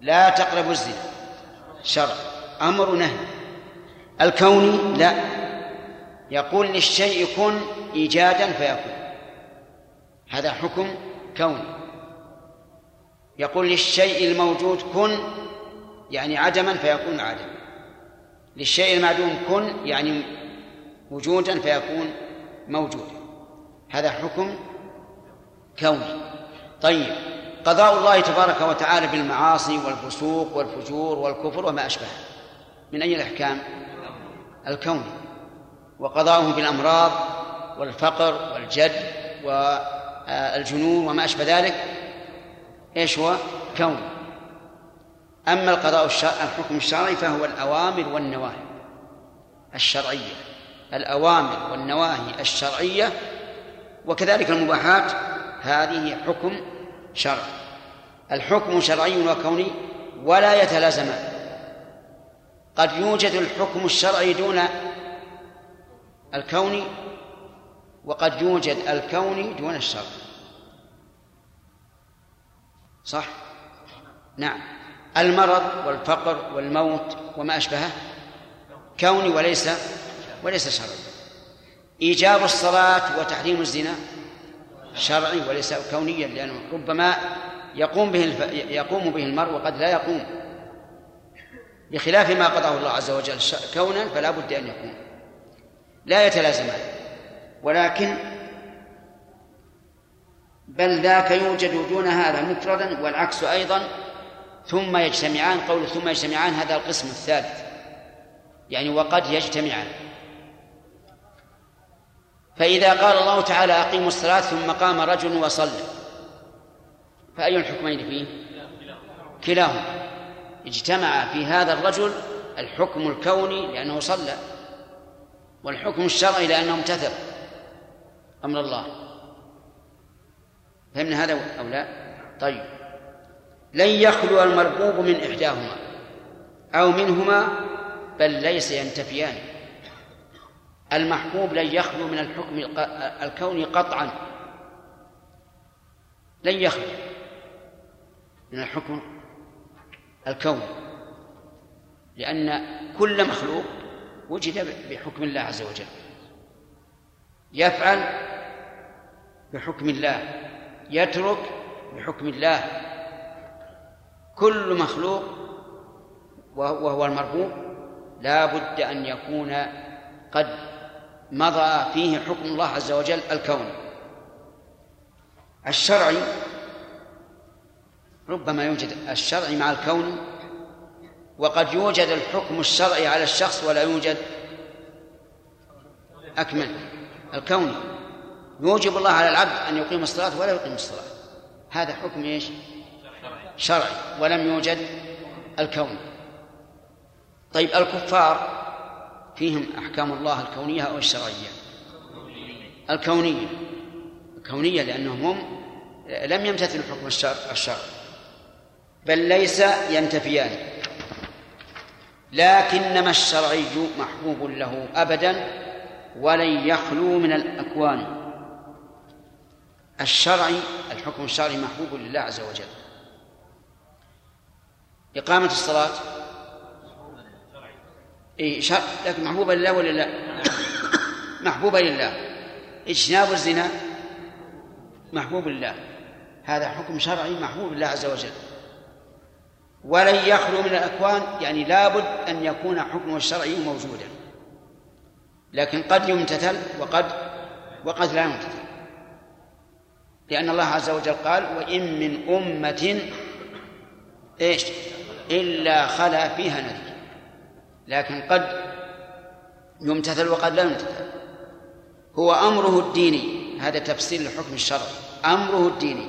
لا تقربوا الزنا. شرع. أمر نهي. الكوني لا. يقول للشيء كن إيجادا فيكون. هذا حكم كوني يقول للشيء الموجود كن يعني عدما فيكون عدما. للشيء المعدوم كن يعني وجودا فيكون موجودا. هذا حكم كوني. طيب قضاء الله تبارك وتعالى بالمعاصي والفسوق والفجور والكفر وما أشبهه. من أي الأحكام؟ الكون. وقضاؤه بالأمراض والفقر والجد والجنون وما أشبه ذلك. إيش هو؟ كون. أما القضاء الحكم الشرعي فهو الأوامر والنواهي الشرعية. الأوامر والنواهي الشرعية وكذلك المباحات هذه حكم شرع. الحكم شرعي وكوني ولا يتلازمان قد يوجد الحكم الشرعي دون الكون وقد يوجد الكون دون الشرع. صح؟ نعم. المرض والفقر والموت وما أشبهه كوني وليس وليس شرعي إيجاب الصلاة وتحريم الزنا شرعي وليس كونيا لأنه ربما يقوم به الف... يقوم به المرء وقد لا يقوم. بخلاف ما قضاه الله عز وجل كونا فلا بد أن يكون لا يتلازمان ولكن بل ذاك يوجد دون هذا مفردا والعكس أيضا. ثم يجتمعان قول ثم يجتمعان هذا القسم الثالث. يعني وقد يجتمعان. فإذا قال الله تعالى أقيموا الصلاة ثم قام رجل وصلى فأي الحكمين فيه؟ كلاهما اجتمع في هذا الرجل الحكم الكوني لأنه صلى والحكم الشرعي لأنه امتثل أمر الله فهمنا هذا أو لا؟ طيب لن يخلو المربوب من إحداهما أو منهما بل ليس ينتفيان المحبوب لن يخلو من الحكم الكوني قطعا. لن يخلو من الحكم الكوني لأن كل مخلوق وجد بحكم الله عز وجل. يفعل بحكم الله يترك بحكم الله. كل مخلوق وهو المربوب لا بد أن يكون قد مضى فيه حكم الله عز وجل الكوني الشرعي ربما يوجد الشرعي مع الكون وقد يوجد الحكم الشرعي على الشخص ولا يوجد أكمل. الكوني يوجب الله على العبد أن يقيم الصلاة ولا يقيم الصلاة. هذا حكم إيش؟ شرعي ولم يوجد الكون. طيب الكفار فيهم أحكام الله الكونية أو الشرعية؟ الكونية. الكونية لأنهم هم لم يمتثلوا حكم الشرع الشرع بل ليس ينتفيان. لكنما الشرعي محبوب له أبدا ولن يخلو من الأكوان. الشرعي الحكم الشرعي محبوب لله عز وجل. إقامة الصلاة إيه شرع لكن محبوبة لله ولا لا؟ محبوبة لله. اجتناب الزنا محبوب لله. هذا حكم شرعي محبوب لله عز وجل. ولن يخلو من الأكوان يعني لابد أن يكون حكمه الشرعي موجودا. لكن قد يمتثل وقد وقد لا يمتثل. لأن الله عز وجل قال وإن من أمة إيش؟ إلا خلا فيها نذير. لكن قد يمتثل وقد لا يمتثل. هو أمره الديني. هذا تفسير الحكم الشرعي أمره الديني.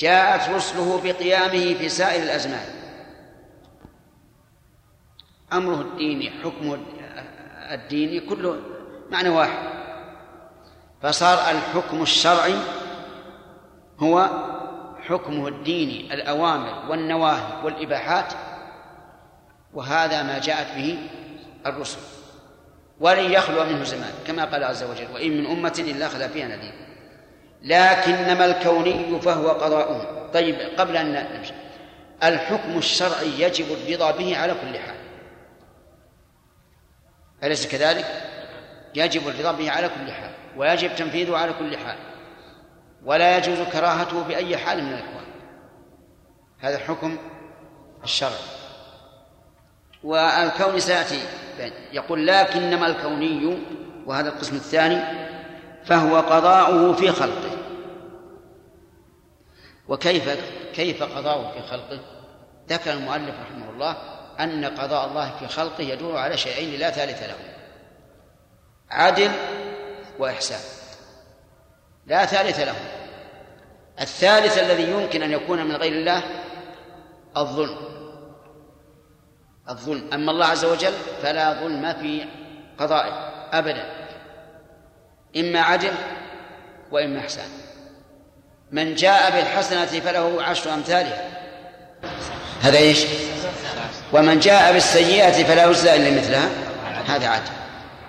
جاءت رسله بقيامه في سائر الأزمان. أمره الديني حكمه الديني كله معنى واحد. فصار الحكم الشرعي هو حكمه الديني الأوامر والنواهي والإباحات وهذا ما جاءت به الرسل. ولن يخلو منه زمان كما قال عز وجل وإن من أمة إلا خلا فيها نذير لكنما الكوني فهو قضاؤه طيب قبل أن نمشي الحكم الشرعي يجب الرضا به على كل حال. أليس كذلك؟ يجب الرضا به على كل حال ويجب تنفيذه على كل حال ولا يجوز كراهته بأي حال من الأحوال. هذا الحكم الشرعي. والكون سيأتي. يقول لكنما الكوني وهذا القسم الثاني فهو قضاؤه في خلقه. وكيف كيف قضاؤه في خلقه؟ ذكر المؤلف رحمه الله أن قضاء الله في خلقه يدور على شيئين لا ثالث له. عدل وإحسان. لا ثالث له. الثالث الذي يمكن أن يكون من غير الله الظلم. الظلم. أما الله عز وجل فلا ظلم في قضائه أبدا. إما عدل وإما إحسان. من جاء بالحسنة فله عشر أمثالها هذا إيش؟ ومن جاء بالسيئة فلا يجزى إلا مثلها. هذا عدل.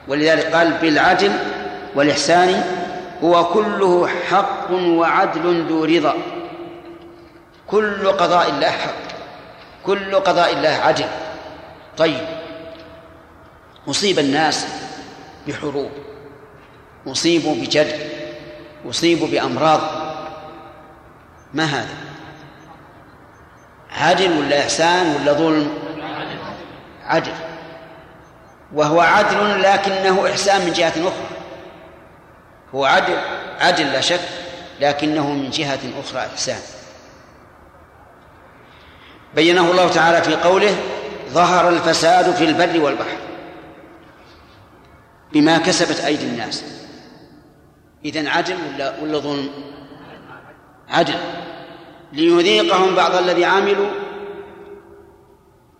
ولذلك قال بالعدل والإحسان هو كله حق وعدل ذو رضا. كل قضاء الله حق. كل قضاء الله عدل. طيب. أصيب الناس بحروب أصيبوا بجد أصيبوا بأمراض. ما هذا؟ عدل ولا إحسان ولا ظلم؟ عدل. وهو عدل لكنه إحسان من جهة أخرى. هو عدل عدل لا شك لكنه من جهة أخرى إحسان. بينه الله تعالى في قوله ظهر الفساد في البر والبحر بما كسبت أيدي الناس. إذن عدل ولا ولا ظلم؟ عدل ليذيقهم بعض الذي عملوا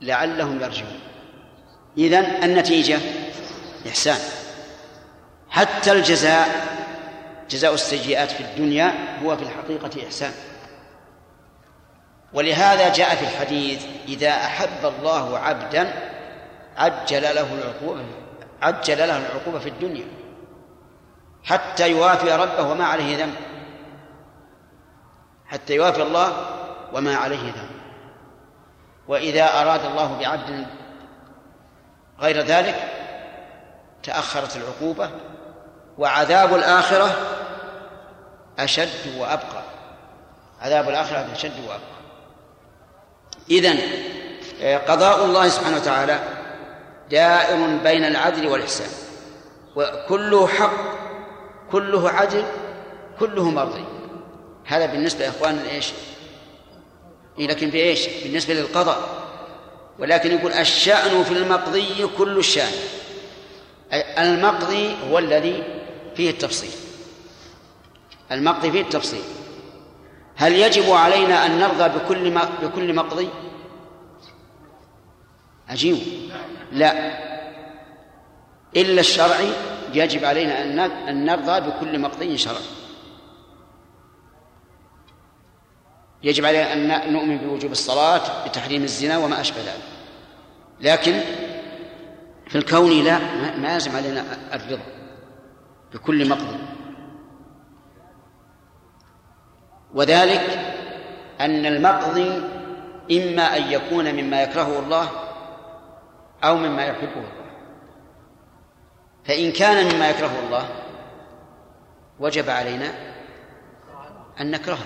لعلهم يرجعون. إذن النتيجة إحسان. حتى الجزاء جزاء السيئات في الدنيا هو في الحقيقة إحسان. ولهذا جاء في الحديث إذا أحب الله عبدا عجل له العقوبة عجل له العقوبة في الدنيا حتى يوافي ربه وما عليه ذنب. حتى يوافي الله وما عليه ذنب. وإذا أراد الله بعبد غير ذلك تأخرت العقوبة وعذاب الآخرة أشد وأبقى. عذاب الآخرة أشد وأبقى. إذن قضاء الله سبحانه وتعالى دائر بين العدل والإحسان وكله حق كله عدل كله مرضي. هذا بالنسبة يا إخواننا إيش لكن في إيش؟ بالنسبة للقضاء. ولكن يقول الشأن في المقضي كل الشأن. المقضي هو الذي فيه التفصيل. المقضي فيه التفصيل. هل يجب علينا أن نرضى بكل بكل مقضي؟ عجيب لا. إلا الشرعي يجب علينا أن نرضى بكل مقضي شرعي. يجب علينا أن نؤمن بوجوب الصلاة بتحريم الزنا وما أشبه ذلك. لكن في الكون لا ما يلزم علينا الرضا بكل مقضي. وذلك أن المقضي إما أن يكون مما يكرهه الله أو مما يحبه الله. فإن كان مما يكرهه الله وجب علينا أن نكرهه.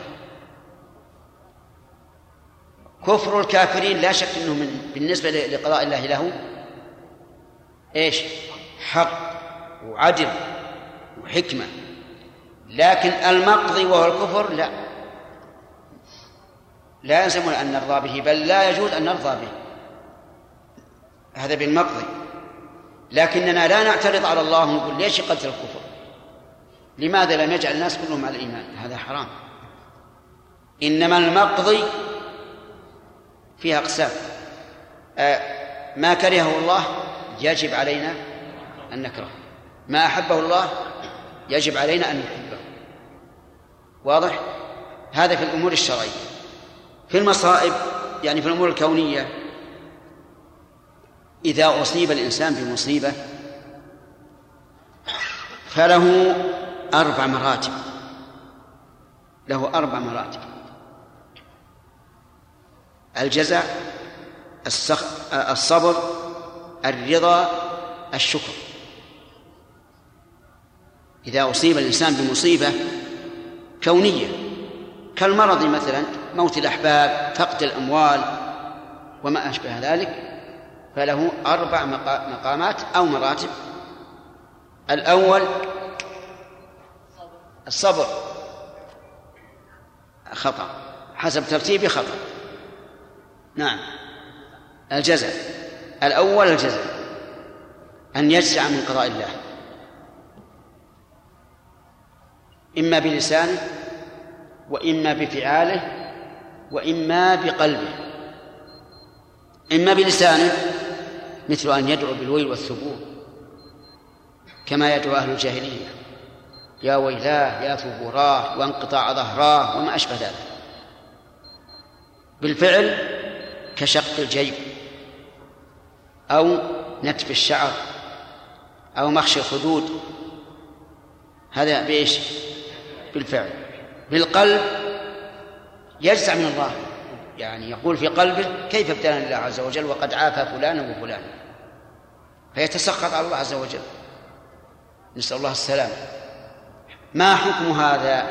كفر الكافرين لا شك أنه من بالنسبة لقضاء الله له إيش؟ حق وعدل وحكمة. لكن المقضي وهو الكفر لا. لا يلزمنا أن نرضى به بل لا يجوز أن نرضى به. هذا بالمقضي لكننا لا نعترض على الله ونقول ليش قتل الكفر؟ لماذا لم يجعل الناس كلهم على الإيمان؟ هذا حرام. إنما المقضي فيها أقسام. آه، ما كرهه الله يجب علينا أن نكرهه. ما أحبه الله يجب علينا أن نحبه. واضح؟ هذا في الأمور الشرعية. في المصائب يعني في الأمور الكونية إذا أصيب الإنسان بمصيبة فله أربع مراتب له أربع مراتب. الجزع الصبر الرضا الشكر. إذا أصيب الإنسان بمصيبة كونية كالمرض مثلا موت الأحباب فقد الأموال وما أشبه ذلك فله أربع مقامات أو مراتب. الأول الصبر. خطأ. حسب ترتيبي خطأ. نعم. الجزاء. الأول الجزاء. أن يجزع من قضاء الله. إما بلسانه وإما بفعاله وإما بقلبه. إما بلسانه مثل أن يدعو بالويل والثبور كما يدعو أهل الجاهلية. يا ويلاه يا ثبوراه وانقطاع ظهراه وما أشبه ذلك. بالفعل كشق الجيب أو نتف الشعر أو مخشى الخدود. هذا بإيش؟ بالفعل. بالقلب يجزع من الله. يعني يقول في قلبه كيف ابتلاني الله عز وجل وقد عافى فلانا وفلانا. فيتسخط على الله عز وجل. نسأل الله السلامة. ما حكم هذا؟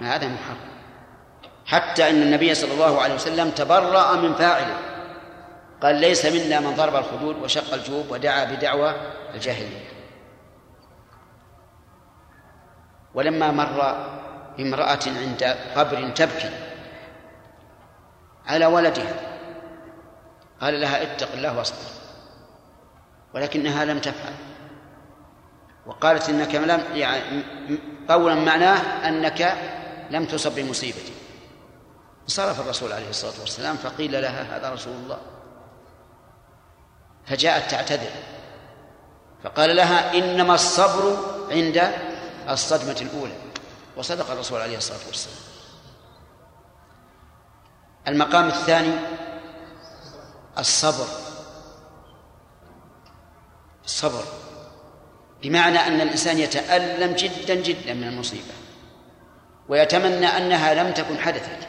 ما هذا محرم حتى إن النبي صلى الله عليه وسلم تبرأ من فاعله. قال ليس منا من ضرب الخدود وشق الجوب ودعا بدعوى الجاهلية. ولما مر امرأة عند قبر تبكي على ولدها. قال لها اتق الله واصبر. ولكنها لم تفعل. وقالت إنك لم يعني قولا معناه أنك لم تصب بمصيبتي انصرف الرسول عليه الصلاة والسلام فقيل لها هذا رسول الله. فجاءت تعتذر. فقال لها إنما الصبر عند الصدمة الأولى. وصدق الرسول عليه الصلاة والسلام. المقام الثاني الصبر. الصبر. بمعنى أن الإنسان يتألم جدا جدا من المصيبة ويتمنى أنها لم تكن حدثت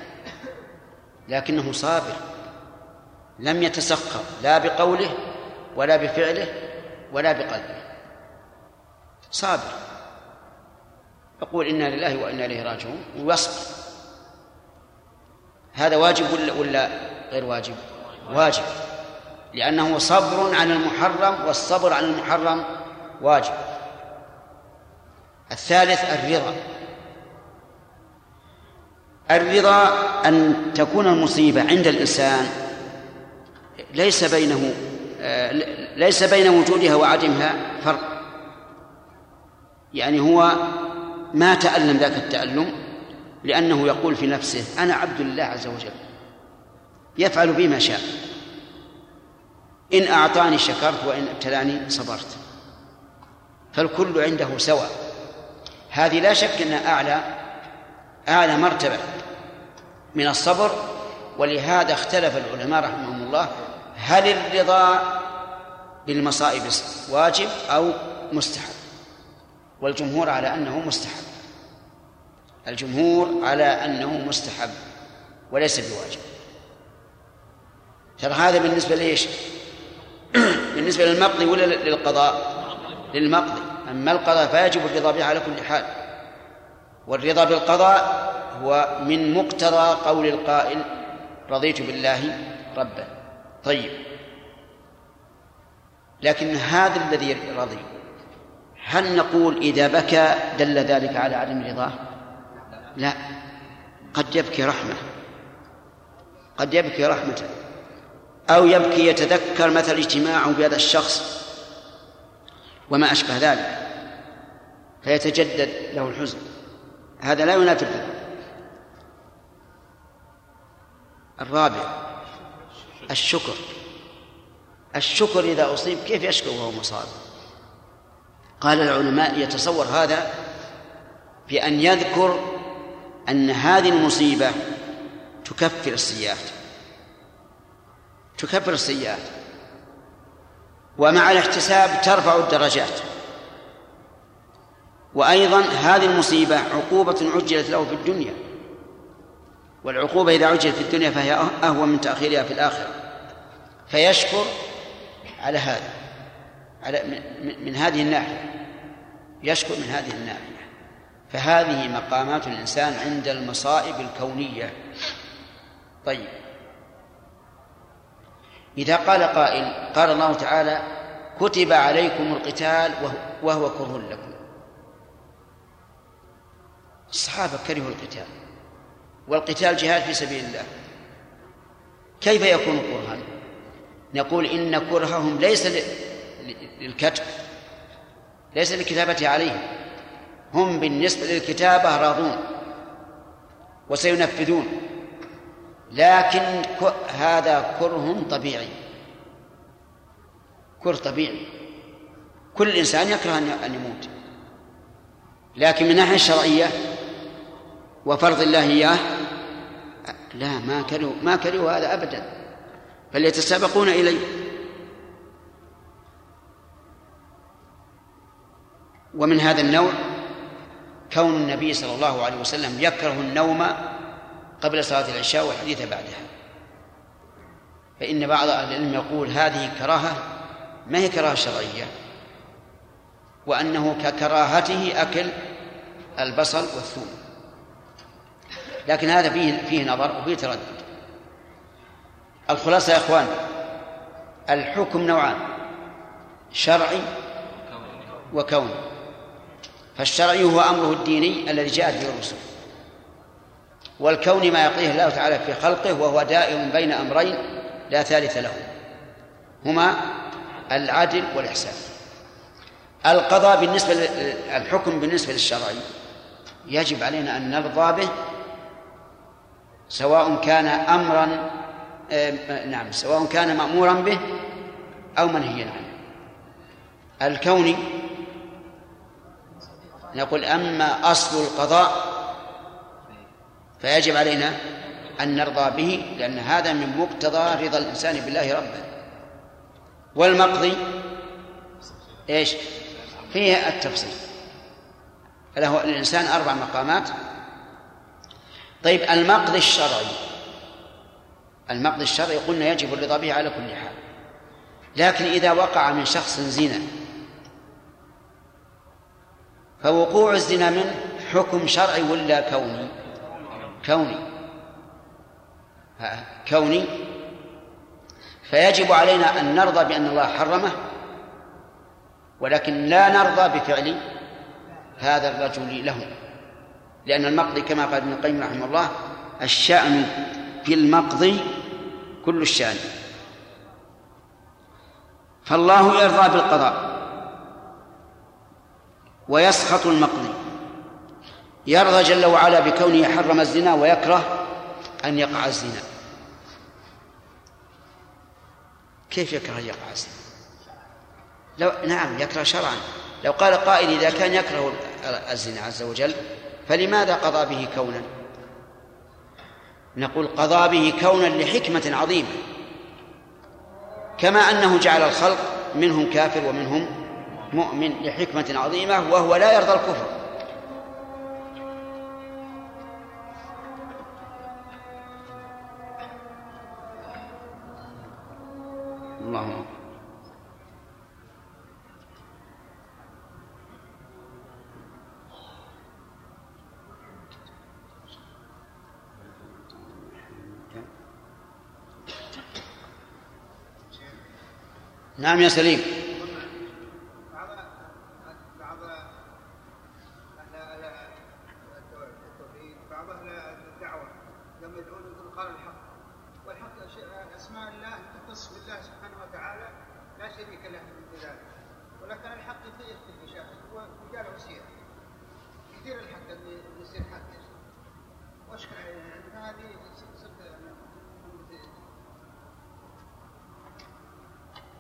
لكنه صابر لم يتسخر لا بقوله ولا بفعله ولا بقلبه. صابر. يقول إنا لله وإنا إليه راجعون ويصبر. هذا واجب ولا ولا غير واجب؟ واجب. لأنه صبر عن المحرم والصبر عن المحرم واجب. الثالث الرضا. الرضا أن تكون المصيبة عند الإنسان ليس بينه آه، ليس بين وجودها وعدمها فرق. يعني هو ما تألم ذاك التألم لأنه يقول في نفسه أنا عبد الله عز وجل. يفعل بي ما شاء. إن أعطاني شكرت وإن ابتلاني صبرت. فالكل عنده سواء. هذه لا شك أنها أعلى أعلى مرتبة من الصبر. ولهذا اختلف العلماء رحمهم الله هل الرضا بالمصائب واجب أو مستحب؟ والجمهور على أنه مستحب. الجمهور على أنه مستحب وليس بواجب. ترى هذا بالنسبة لإيش؟ بالنسبة للمقضي ولا للقضاء؟ للمقضي. أما القضاء فيجب الرضا به على كل حال. والرضا بالقضاء هو من مقتضى قول القائل رضيت بالله ربا. طيب. لكن هذا الذي رضي هل نقول إذا بكى دل ذلك على عدم رضاه؟ لا. قد يبكي رحمة. قد يبكي رحمة. أو يبكي يتذكر مثل اجتماعه بهذا الشخص وما أشبه ذلك. فيتجدد له الحزن. هذا لا ينافي الرابع الشكر. الشكر إذا أصيب كيف يشكر وهو مصاب؟ قال العلماء يتصور هذا بأن يذكر أن هذه المصيبة تكفر السيئات تكفر السيئات ومع الاحتساب ترفع الدرجات. وأيضا هذه المصيبة عقوبة عجلت له في الدنيا. والعقوبة إذا عجلت في الدنيا فهي أهون من تأخيرها في الآخرة. فيشكر على هذا. على من هذه الناحية يشكر من هذه الناحية. فهذه مقامات الإنسان عند المصائب الكونية. طيب. إذا قال قائل قال الله تعالى كتب عليكم القتال وهو كره لكم. الصحابة كرهوا القتال. والقتال جهاد في سبيل الله. كيف يكون كرها؟ نقول إن كرههم ليس للكتب ليس للكتابة عليهم. هم بالنسبة للكتابة راضون وسينفذون. لكن هذا كره طبيعي. كره طبيعي. كل إنسان يكره أن يموت. لكن من الناحية الشرعية وفرض الله إياه لا ما كرهوا ما كرهوا هذا أبدا. بل يتسابقون إليه. ومن هذا النوع كون النبي صلى الله عليه وسلم يكره النوم قبل صلاة العشاء والحديث بعدها. فإن بعض أهل العلم يقول هذه كراهة ما هي كراهة شرعية؟ وأنه ككراهته أكل البصل والثوم. لكن هذا فيه فيه نظر وفيه تردد. الخلاصة يا إخوان الحكم نوعان شرعي وكوني. فالشرعي هو أمره الديني الذي جاءت به الرسل. والكون ما يقضيه الله تعالى في خلقه وهو دائم بين أمرين لا ثالث له. هما العدل والإحسان. القضاء بالنسبة الحكم بالنسبة للشرعي يجب علينا أن نرضى به سواء كان أمرا نعم سواء كان مأمورا به أو منهيا عنه. الكوني نقول أما أصل القضاء فيجب علينا أن نرضى به لأن هذا من مقتضى رضا الإنسان بالله ربا. والمقضي إيش؟ فيه التفصيل. فله الإنسان أربع مقامات. طيب المقضي الشرعي. المقضي الشرعي قلنا يجب الرضا به على كل حال. لكن إذا وقع من شخص زنا فوقوع الزنا منه حكم شرعي ولا كوني؟ كوني. كوني. فيجب علينا أن نرضى بأن الله حرمه ولكن لا نرضى بفعل هذا الرجل له. لأن المقضي كما قال ابن القيم رحمه الله الشأن في المقضي كل الشأن. فالله يرضى بالقضاء. ويسخط المقضي. يرضى جل وعلا بكونه حرم الزنا ويكره أن يقع الزنا. كيف يكره أن يقع الزنا؟ لو نعم يكره شرعا. لو قال قائل إذا كان يكره الزنا عز وجل فلماذا قضى به كونا؟ نقول قضى به كونا لحكمة عظيمة. كما أنه جعل الخلق منهم كافر ومنهم مؤمن لحكمة عظيمة وهو لا يرضى الكفر. اللهم نعم يا سليم بعض بعض أهل التوحيد بعض أهل الدعوه لما يدعون يقول قال الحق والحق أش- اسماء الله تختص بالله سبحانه وتعالى لا شريك له من ذلك ولكن الحق يختلف بشيء وجاء له سيره كثير الحق اللي اللي يصير حق يا شيخ واشكل يعني هذه صرت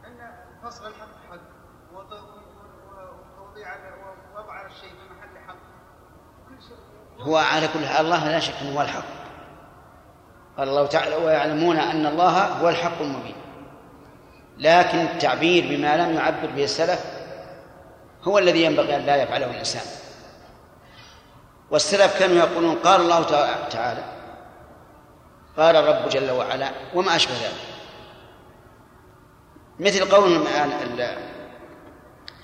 ان فصل الحق حق وط- وتوضيع ووضع الشيء في محل حق كل شيء هو على كل حال الله لا شك أنه هو الحق. قال الله تعالى ويعلمون أن الله هو الحق المبين. لكن التعبير بما لم يعبر به السلف هو الذي ينبغي أن لا يفعله الإنسان. والسلف كانوا يقولون قال الله تع- تعالى قال الرب جل وعلا وما أشبه ذلك. مثل قول الم- ال-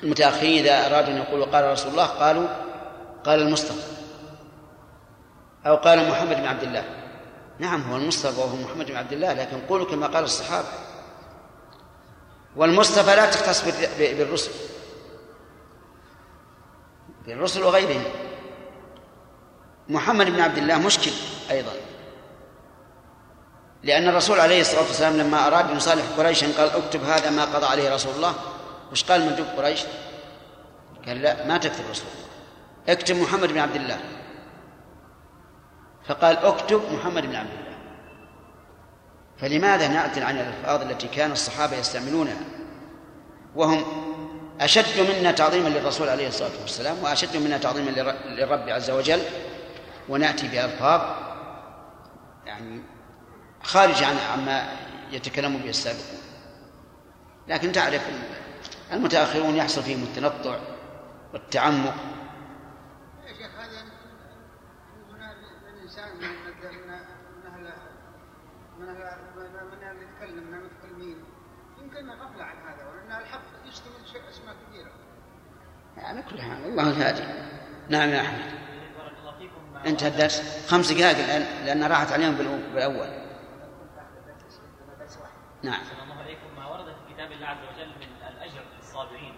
المتأخرين إذا أرادوا أن يقولوا قال رسول الله قالوا قال المصطفى. أو قال محمد بن عبد الله. نعم هو المصطفى وهو محمد بن عبد الله لكن قولوا كما قال الصحابة. والمصطفى لا تختص بالرسل. بالرسل وغيرهم. محمد بن عبد الله مشكل أيضا. لأن الرسول عليه الصلاة والسلام لما أراد أن يصالح قريشا قال اكتب هذا ما قضى عليه رسول الله. وش قال مندوب قريش؟ قال لا ما تكتب رسول الله. اكتب محمد بن عبد الله. فقال اكتب محمد بن عبد الله. فلماذا نعدل عن الألفاظ التي كان الصحابة يستعملونها؟ وهم أشد منا تعظيما للرسول عليه الصلاة والسلام وأشد منا تعظيما للر- للرب عز وجل ونأتي بألفاظ يعني خارج عن عما يتكلم به السابقون. لكن تعرف المتأخرون يحصل فيهم التنطع والتعمق يا شيخ هذا من الانسان من من من أهل من أهل من أهل يتكلم من المتكلمين يمكن غفله عن هذا ولان الحق يشتمل شيء اسماء كثيره. على كل حال الله الهادي. نعم يا مع انتهى الدرس خمس دقائق لأن لأن راحت عليهم بالأو- بالأول. نعم. الله عليكم. ما ورد في كتاب الله عز وجل من الأجر للصابرين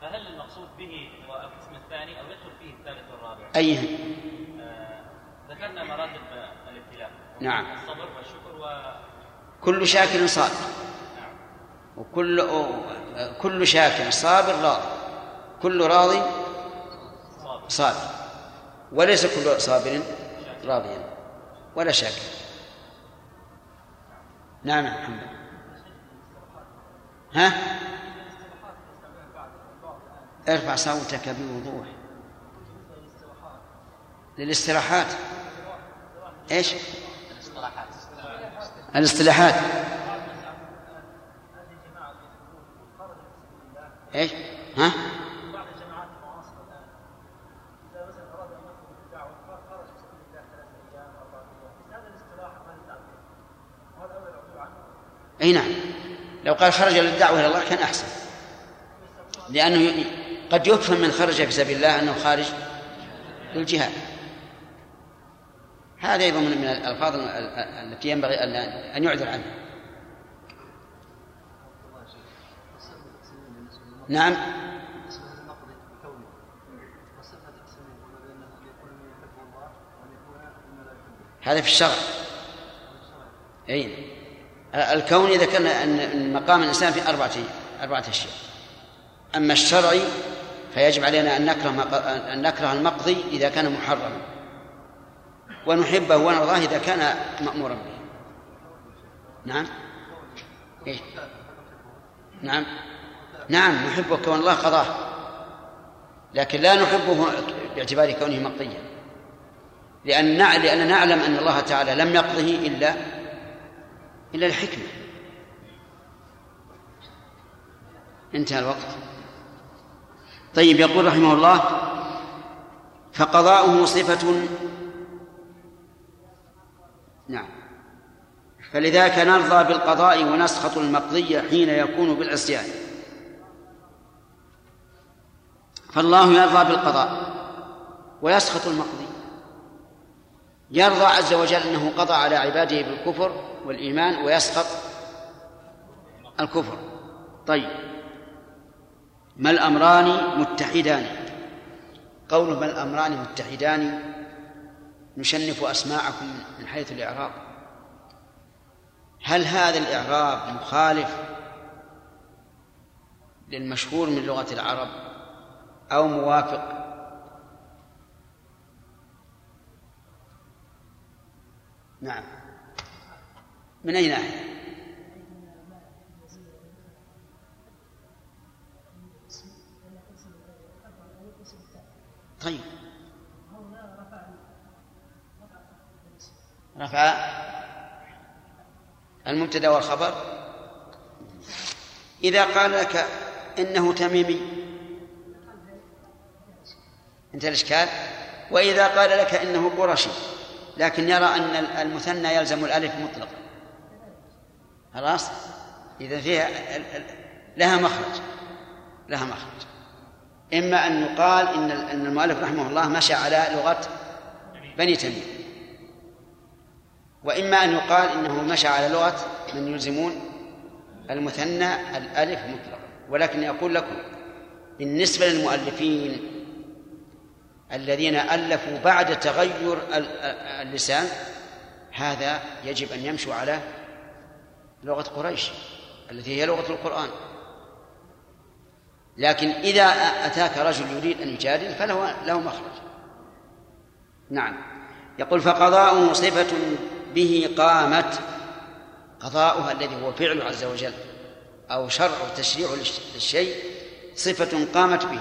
فهل المقصود به هو القسم الثاني أو يدخل فيه الثالث والرابع؟ ايهم آه، ذكرنا مراتب الابتلاء. نعم. الصبر والشكر و كل شاكر صابر. نعم. وكل كل شاكر صابر راضي. كل راضي صابر. وليس كل صابر راضيا ولا شاكر. نعم محمد. ها؟ ارفع صوتك بوضوح. للاستراحات. إيش؟ الاصطلاحات إيش؟ ها بعض الجماعات المعاصرة الآن إذا مثلا أراد أن يخرج بالدعوة خرج في سبيل الله ثلاثة أيام أربعة أيام هذا الاستراحة ما للتعبير وهذا أول العدول عنه أي نعم. لو قال خرج للدعوة إلى الله كان أحسن. لأنه ي- قد يفهم من خرج في سبيل الله أنه خارج للجهاد. هذا أيضا من من الألفاظ ال- ال- التي ينبغي ان أن يعذر عنها. نعم. أن هذا في الشرع. أي الكوني ذكرنا إن مقام الإنسان في أربعة أربعة أشياء. أما الشرعي فيجب علينا أن نكره أن نكره المقضي إذا كان محرما. ونحبه ونرضاه إذا كان مأمورا به. نعم؟ إيه؟ نعم؟ نعم نحبه كون الله قضاه. لكن لا نحبه باعتبار كونه مقضيا. لأن لأننا نعلم أن الله تعالى لم يقضه إلا إلا الحكمة. انتهى الوقت. طيب يقول رحمه الله فقضاؤه صفة. نعم. فلذاك نرضى بالقضاء ونسخط المقضي حين يكون بالعصيان. فالله يرضى بالقضاء ويسخط المقضي. يرضى عز وجل أنه قضى على عباده بالكفر والإيمان ويسخط الكفر. طيب. ما الأمران متحدان؟ قوله ما الأمران متحدان نشنف أسماعكم من حيث الإعراب. هل هذا الإعراب مخالف للمشهور من لغة العرب أو موافق؟ نعم. من أي ناحية؟ طيب. رفع المبتدا والخبر. إذا قال لك إنه تميمي انتهى الإشكال؟ وإذا قال لك إنه قرشي لكن يرى أن المثنى يلزم الألف مطلقا. خلاص؟ إذا فيها لها مخرج لها مخرج. إما أن يقال إن أن المؤلف رحمه الله مشى على لغة بني تميم. وإما أن يقال إنه مشى على لغة من يلزمون المثنى الألف مطلقا. ولكن أقول لكم بالنسبة للمؤلفين الذين ألفوا بعد تغير ال- اللسان هذا يجب أن يمشوا على لغة قريش التي هي لغة القرآن. لكن إذا أتاك رجل يريد أن يجادل فله له مخرج. نعم. يقول فقضاؤه صفة به قامت قضاؤها الذي هو فعل عز وجل أو شرع تشريع للشيء صفة قامت به.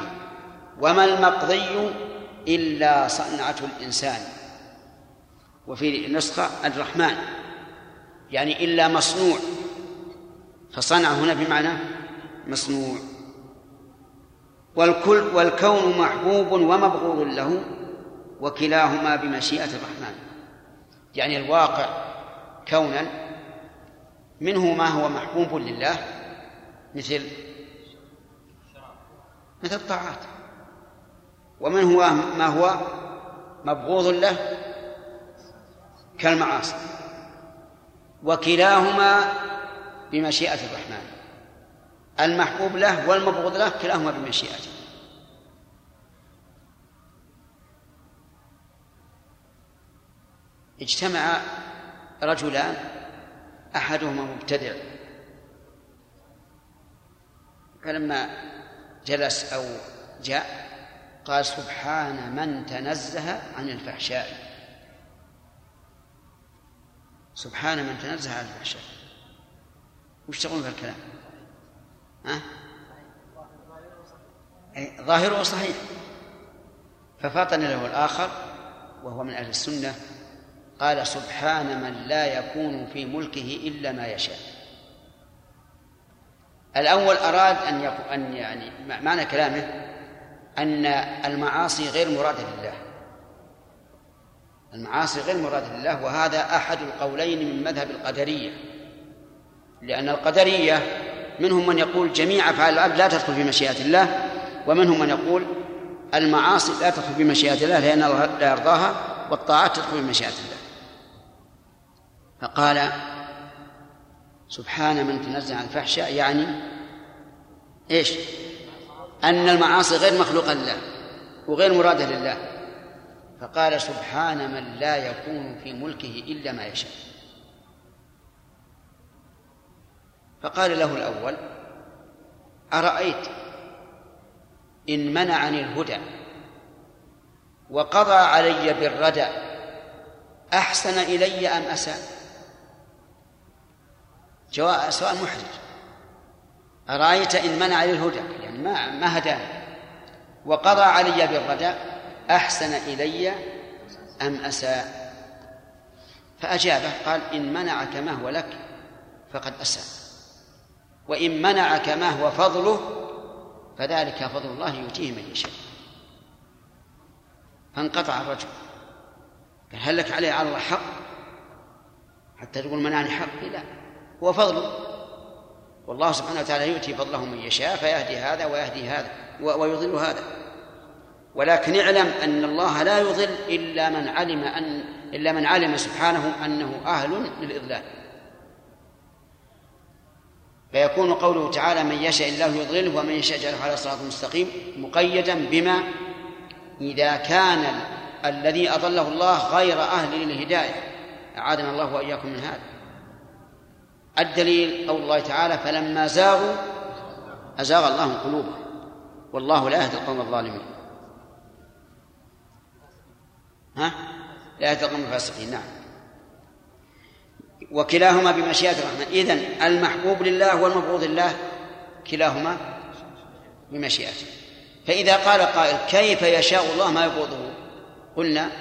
وما المقضي إلا صنعة الإنسان. وفي نسخة الرحمن. يعني إلا مصنوع. فصنع هنا بمعنى مصنوع. والكل والكون محبوب ومبغوض له وكلاهما بمشيئة الرحمن. يعني الواقع كونا منه ما هو محبوب لله مثل مثل الطاعات. ومنه ما هو مبغوض له كالمعاصي. وكلاهما بمشيئة الرحمن. المحبوب له والمبغوض له كلاهما بمشيئته. اجتمع رجلان أحدهما مبتدع. فلما جلس أو جاء قال سبحان من تنزه عن الفحشاء. سبحان من تنزه عن الفحشاء وش تقولون في الكلام؟ ها؟ ظاهره صحيح ففطن له الآخر وهو من أهل السنة قال سبحان من لا يكون في ملكه إلا ما يشاء الأول أراد أن أن يعني معنى كلامه أن المعاصي غير مرادة لله المعاصي غير مرادة لله وهذا أحد القولين من مذهب القدرية. لأن القدرية منهم من يقول جميع أفعال العبد لا تدخل في مشيئة الله ومنهم من يقول المعاصي لا تدخل في مشيئة الله لأن الله لا يرضاها والطاعات تدخل في مشيئة الله. فقال سبحان من تنزع عن الفحشاء يعني إيش؟ أن المعاصي غير مخلوقة لله وغير مرادة لله. فقال سبحان من لا يكون في ملكه إلا ما يشاء. فقال له الأول أرأيت إن منعني الهدى وقضى علي بالردى أحسن إلي أم أساء جواب سؤال محرج. أرأيت إن منع لي الهدى؟ يعني ما ما هداني. وقضى علي بالردى أحسن إلي أم أساء؟ فأجابه قال إن منعك ما هو لك فقد أساء وإن منعك ما هو فضله فذلك فضل الله يؤتيه من يشاء. فانقطع الرجل. قال هل لك عليه على الله حق؟ حتى تقول منعني حقي لا هو فضله. والله سبحانه وتعالى يؤتي فضله من يشاء فيهدي هذا ويهدي هذا ويضل هذا. ولكن اعلم أن الله لا يضل إلا من علم ان إلا من علم سبحانه أنه أهل للإضلال. فيكون قوله تعالى من يشاء الله يضلله ومن يشاء يجعله على صراط مستقيم مقيدا بما إذا كان الذي أضله الله غير أهل للهداية. أعاذنا الله وإياكم من هذا. الدليل قول الله تعالى فلما زاغوا أزاغ الله قلوبهم والله لا يهدي القوم الظالمين. ها؟ لا القوم الفاسقين نعم. وكلاهما بمشيئة الرحمن. إذن المحبوب لله والمبغوض لله كلاهما بمشيئته. فإذا قال قائل كيف يشاء الله ما يبغضه قلنا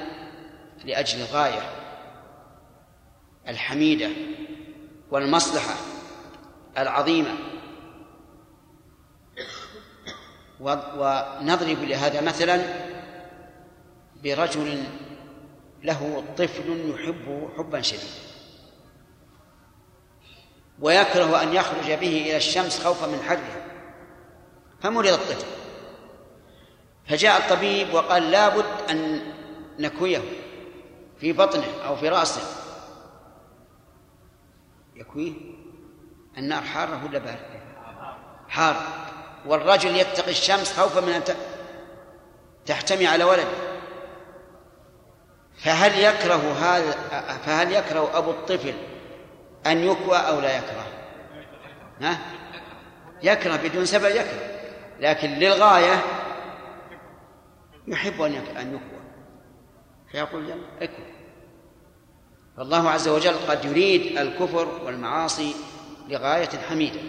لأجل الغاية الحميدة والمصلحة العظيمة. ونضرب لهذا مثلا برجل له طفل يحبه حبا شديدا. ويكره أن يخرج به إلى الشمس خوفا من حرها. فمرض الطفل. فجاء الطبيب وقال لابد أن نكويه في بطنه أو في رأسه. يكويه؟ النار حارة ولا باردة؟ حار والرجل يتقي الشمس خوفا من أن تحتمي على ولده. فهل يكره هذا فهل يكره أبو الطفل أن يكوى أو لا يكره؟ ها؟ يكره بدون سبب يكره لكن للغاية يحب أن يكوى. فيقول جل اكوى. فالله عز وجل قد يريد الكفر والمعاصي لغاية حميدة.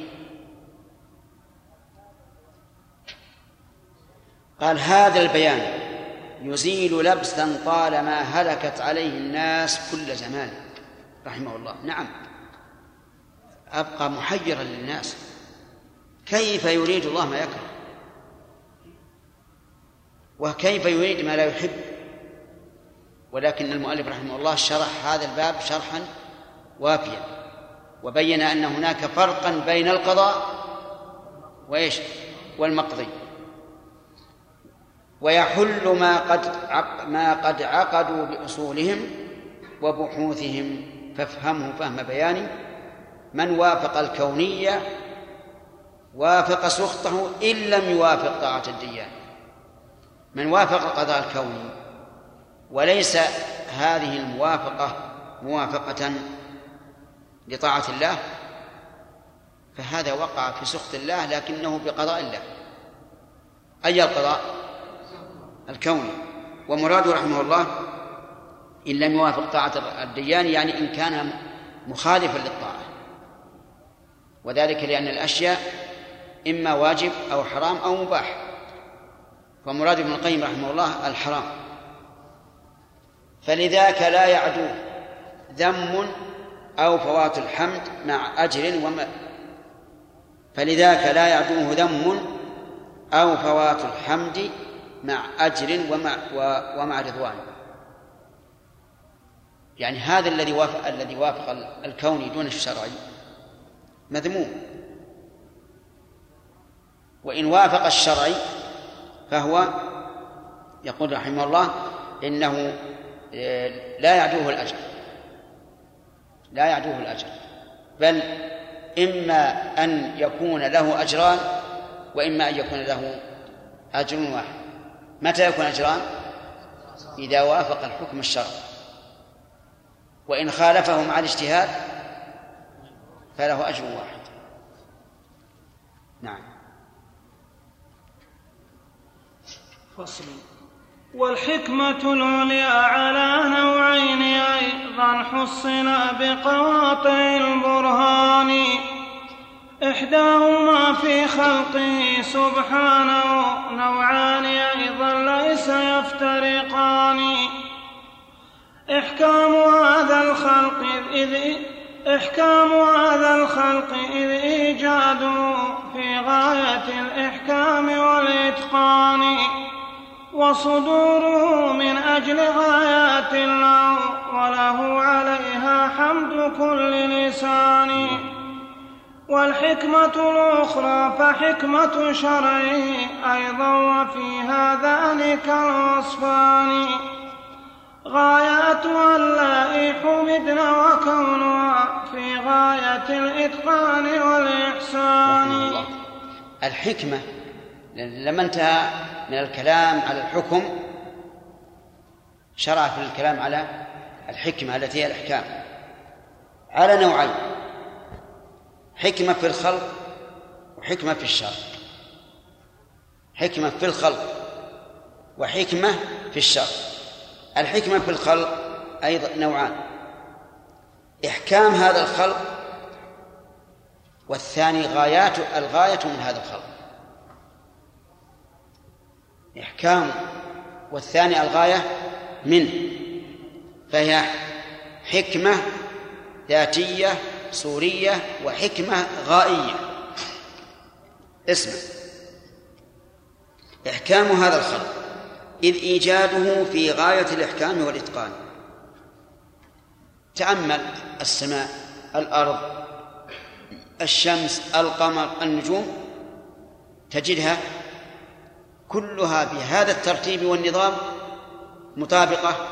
قال هذا البيان يزيل لبسا طالما هلكت عليه الناس كل زمان. رحمه الله. نعم. أبقى محيرا للناس. كيف يريد الله ما يكره؟ وكيف يريد ما لا يحب؟ ولكن المؤلف رحمه الله شرح هذا الباب شرحا وافيا وبين أن هناك فرقا بين القضاء وإيش؟ والمقضي. ويحل ما قد ما قد عقدوا بأصولهم وبحوثهم. فافهمه فهم بيان من وافق الكونية وافق سخطه إن لم يوافق طاعة الديان من وافق القضاء الكوني وليس هذه الموافقة موافقة لطاعة الله فهذا وقع في سخط الله لكنه بقضاء الله. أي القضاء؟ الكوني ومراده رحمه الله إن لم يوافق طاعة الديان يعني إن كان مخالفا للطاعة. وذلك لأن الأشياء إما واجب أو حرام أو مباح. فمراد ابن القيم رحمه الله الحرام. فلذاك لا يعدوه ذم أو فوات الحمد مع أجر وما فلذاك لا يعدوه ذم أو فوات الحمد مع أجر ومع ومع رضوان. يعني هذا الذي وافق الذي وافق الكوني دون الشرعي مذموم. وإن وافق الشرعي فهو يقول رحمه الله إنه آه، لا يعدوه الأجر. لا يعدوه الأجر. بل إما أن يكون له أجران وإما أن يكون له أجر واحد. متى يكون أجران إذا وافق الحكم الشرعي وإن خالفه مع الاجتهاد فله أجر واحد. نعم. فصل. والحكمة العليا على نوعين أيضا حصن بقواطع البرهان. إحداهما في خلقه سبحانه نوعان أيضا ليس يفترقان. إحكام هذا الخلق إذ إحكام هذا الخلق إذ إيجاده في غاية الإحكام والإتقان. وصدوره من أجل غايات له وله عليها حمد كل لسان. والحكمة الأخرى فحكمة شرعه أيضا وفي هذان كالوصفان غاياتها اللائي حمدن وكونها في غاية الإتقان والإحسان. الحكمة لما انتهى من الكلام على الحكم شرع في الكلام على الحكمة التي هي الأحكام. على نوعين. حكمة في الخلق وحكمة في الشرع. حكمة في الخلق وحكمة في الشرع. الحكمة في الخلق أيضا نوعان. إحكام هذا الخلق والثاني غايات الغاية من هذا الخلق. إحكام والثاني الغاية منه. فهي حكمة ذاتية صورية وحكمة غائية. اسمع. إحكام هذا الخلق. إذ إيجاده في غاية الإحكام والإتقان. تأمل السماء الأرض الشمس القمر النجوم. تجدها كلها بهذا الترتيب والنظام مطابقة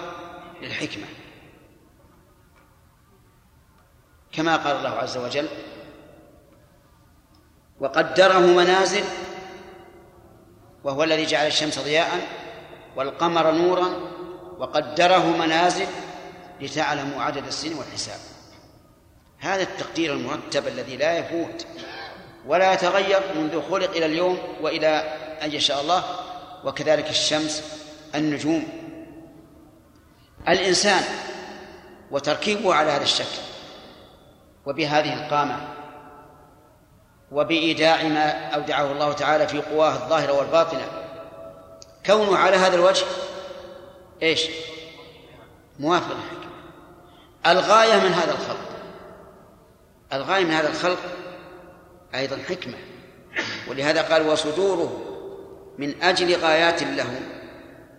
للحكمة. كما قال الله عز وجل وقدره منازل وهو الذي جعل الشمس ضياء والقمر نورا وقدره منازل لتعلموا عدد السنين والحساب. هذا التقدير المرتب الذي لا يفوت ولا يتغير منذ خلق إلى اليوم وإلى أن يشاء الله وكذلك الشمس النجوم. الإنسان وتركيبه على هذا الشكل وبهذه القامة وبإيداع ما أودعه الله تعالى في قواه الظاهرة والباطنة. كونه على هذا الوجه إيش؟ موافق الحكمة الغاية من هذا الخلق. الغاية من هذا الخلق أيضا حكمة. ولهذا قال وصدوره من أجل غايات له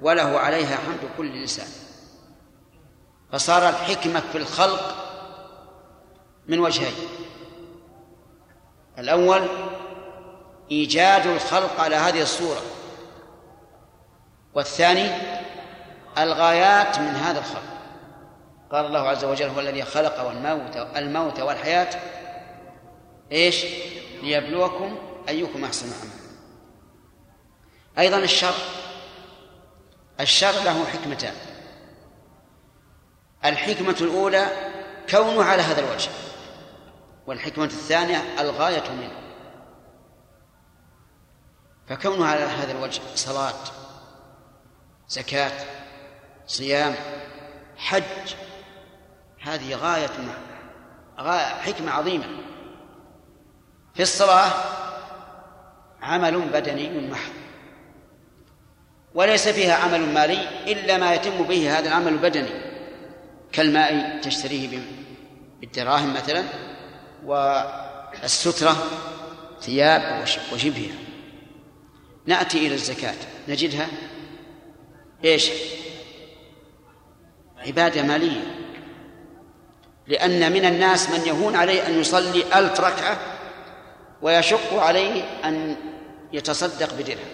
وله عليها حمد كل لسان فصار الحكمة في الخلق من وجهين. الأول إيجاد الخلق على هذه الصورة. والثاني الغايات من هذا الخلق. قال الله عز وجل هو الذي خلق والموت الموت والحياة. إيش؟ ليبلوكم أيكم أحسن عملا. أيضا الشر. الشر له حكمتان. الحكمة الأولى كونه على هذا الوجه. والحكمة الثانية الغاية منه. فكونه على هذا الوجه صلاة زكاة صيام حج هذه غاية غاية حكمة عظيمة. في الصلاة عمل بدني محض. وليس فيها عمل مالي إلا ما يتم به هذا العمل البدني. كالماء تشتريه بالدراهم مثلا. والسترة ثياب وشبهها نأتي إلى الزكاة. نجدها إيش؟ عبادة مالية. لأن من الناس من يهون عليه أن يصلي ألف ركعة ويشق عليه أن يتصدق بدرهم.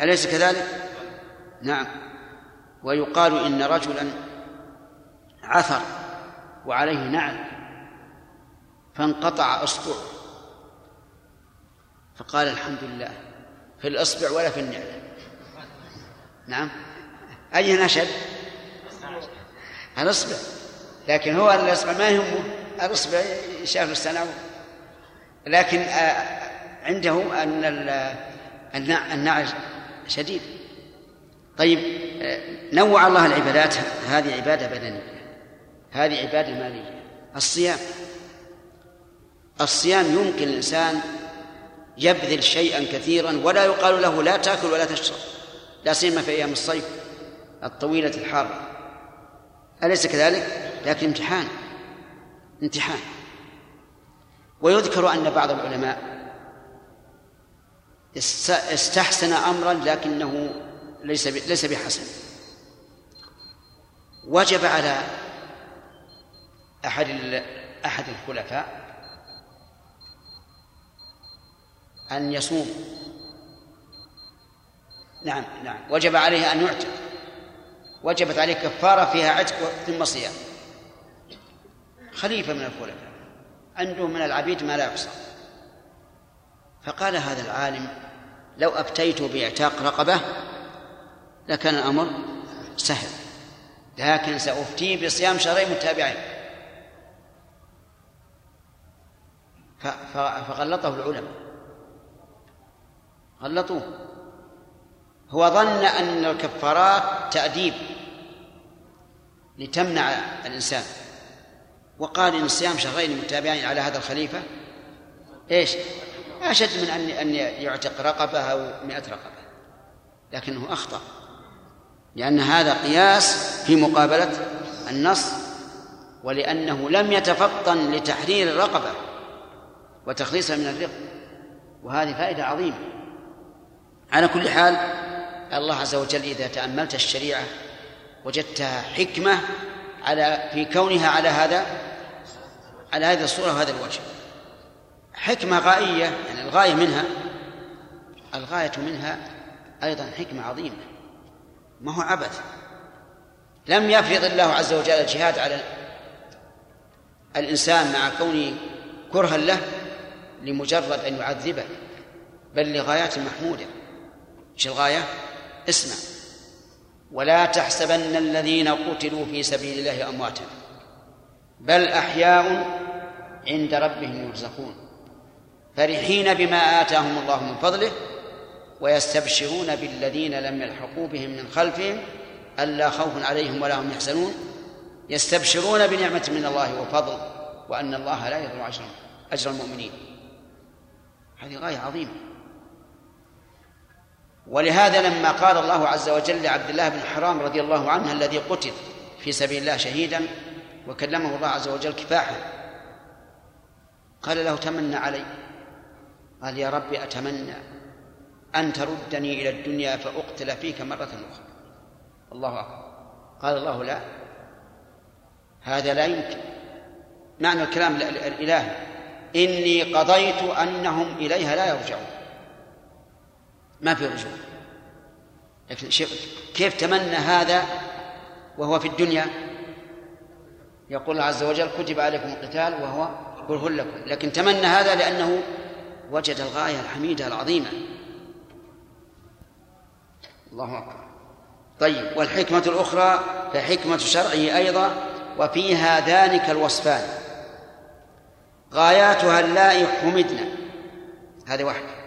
أليس كذلك؟ نعم. ويقال إن رجلا عثر وعليه نعل. فانقطع اصبعه فقال الحمد لله في الأصبع ولا في النعل نعم. اي نشد الأصبع. لكن هو الأصبع ما يهمه. الأصبع شاف السنة لكن آه، عنده أن النعل شديد. طيب آه، نوع الله العبادات هذه عبادة بدنية هذه عبادة مالية. الصيام. الصيام يمكن الإنسان يبذل شيئا كثيرا ولا يقال له لا تأكل ولا تشرب لا سيما في أيام الصيف الطويلة الحارة. أليس كذلك؟ لكن امتحان امتحان. ويذكر أن بعض العلماء استحسن أمرا لكنه ليس ليس بحسن. وجب على أحد أحد الخلفاء أن يصوم. نعم نعم. وجب عليه أن يعتق. وجبت عليه كفارة فيها عتق ثم صيام. خليفة من الخلفاء. عنده من العبيد ما لا يحصى. فقال هذا العالم لو أفتيت بإعتاق رقبة لكان الأمر سهل. لكن سأفتي بصيام شهرين متابعين فغلطه العلماء. غلطوه. هو ظن أن الكفارات تأديب لتمنع الإنسان. وقال إن صيام شهرين متابعين على هذا الخليفة إيش؟ أشد من أن أن يعتق رقبة أو مئة رقبة. لكنه أخطأ. لأن هذا قياس في مقابلة النص ولأنه لم يتفطن لتحرير الرقبة وتخليصها من الرق. وهذه فائدة عظيمة. على كل حال الله عز وجل إذا تأملت الشريعة وجدتها حكمة على في كونها على هذا على هذه الصورة وهذا الوجه. حكمة غائية يعني الغاية منها الغاية منها أيضا حكمة عظيمة ما هو عبث. لم يفرض الله عز وجل الجهاد على الإنسان مع كونه كرها له لمجرد أن يعذبه بل لغايات محمودة. إيش الغاية؟ اسمع. ولا تحسبن الذين قتلوا في سبيل الله أمواتا بل أحياء عند ربهم يرزقون فرحين بما آتاهم الله من فضله ويستبشرون بالذين لم يلحقوا بهم من خلفهم ألا خوف عليهم ولا هم يحزنون يستبشرون بنعمة من الله وفضل وأن الله لا يضيع أجر المؤمنين. هذه غاية عظيمة. ولهذا لما قال الله عز وجل لعبد الله بن حرام رضي الله عنه الذي قتل في سبيل الله شهيدا وكلمه الله عز وجل كفاحا قال له تمنى علي. قال يا ربي أتمنى أن تردني إلى الدنيا فأقتل فيك مرة أخرى. الله أكبر. قال الله لا. هذا لا يمكن. معنى الكلام الإلهي إني قضيت أنهم إليها لا يرجعون. ما في رجوع. لكن كيف تمنى هذا وهو في الدنيا؟ يقول الله عز وجل كتب عليكم القتال وهو كره لكم. لكن تمنى هذا لأنه وجد الغاية الحميدة العظيمة. الله أكبر. طيب والحكمة الأخرى فحكمة شرعه أيضا وفيها ذلك الوصفان غاياتها اللائي حمدنا هذه واحدة.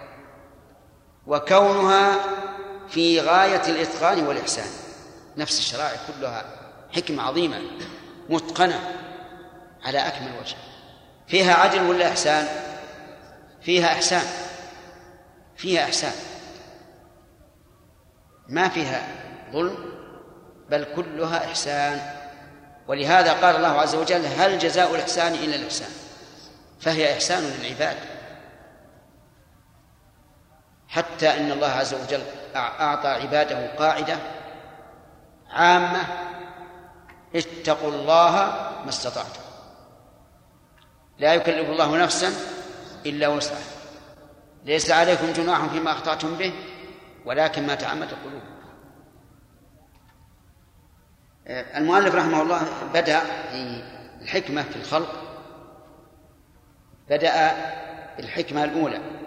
وكونها في غاية الإتقان والإحسان. نفس الشرائع كلها حكمة عظيمة متقنة على أكمل وجه. فيها عدل ولا إحسان؟ فيها إحسان. فيها إحسان. ما فيها ظلم بل كلها إحسان. ولهذا قال الله عز وجل هل جزاء الإحسان إلا الإحسان؟ فهي إحسان للعباد. حتى أن الله عز وجل أعطى عباده قاعدة عامة. اتقوا الله ما استطعتم. لا يكلف الله نفسا إلا وسعها. ليس عليكم جناح فيما أخطأتم به ولكن ما تعمدت قلوبكم. المؤلف رحمه الله بدأ في الحكمة في الخلق بدأ بالحكمة الأولى.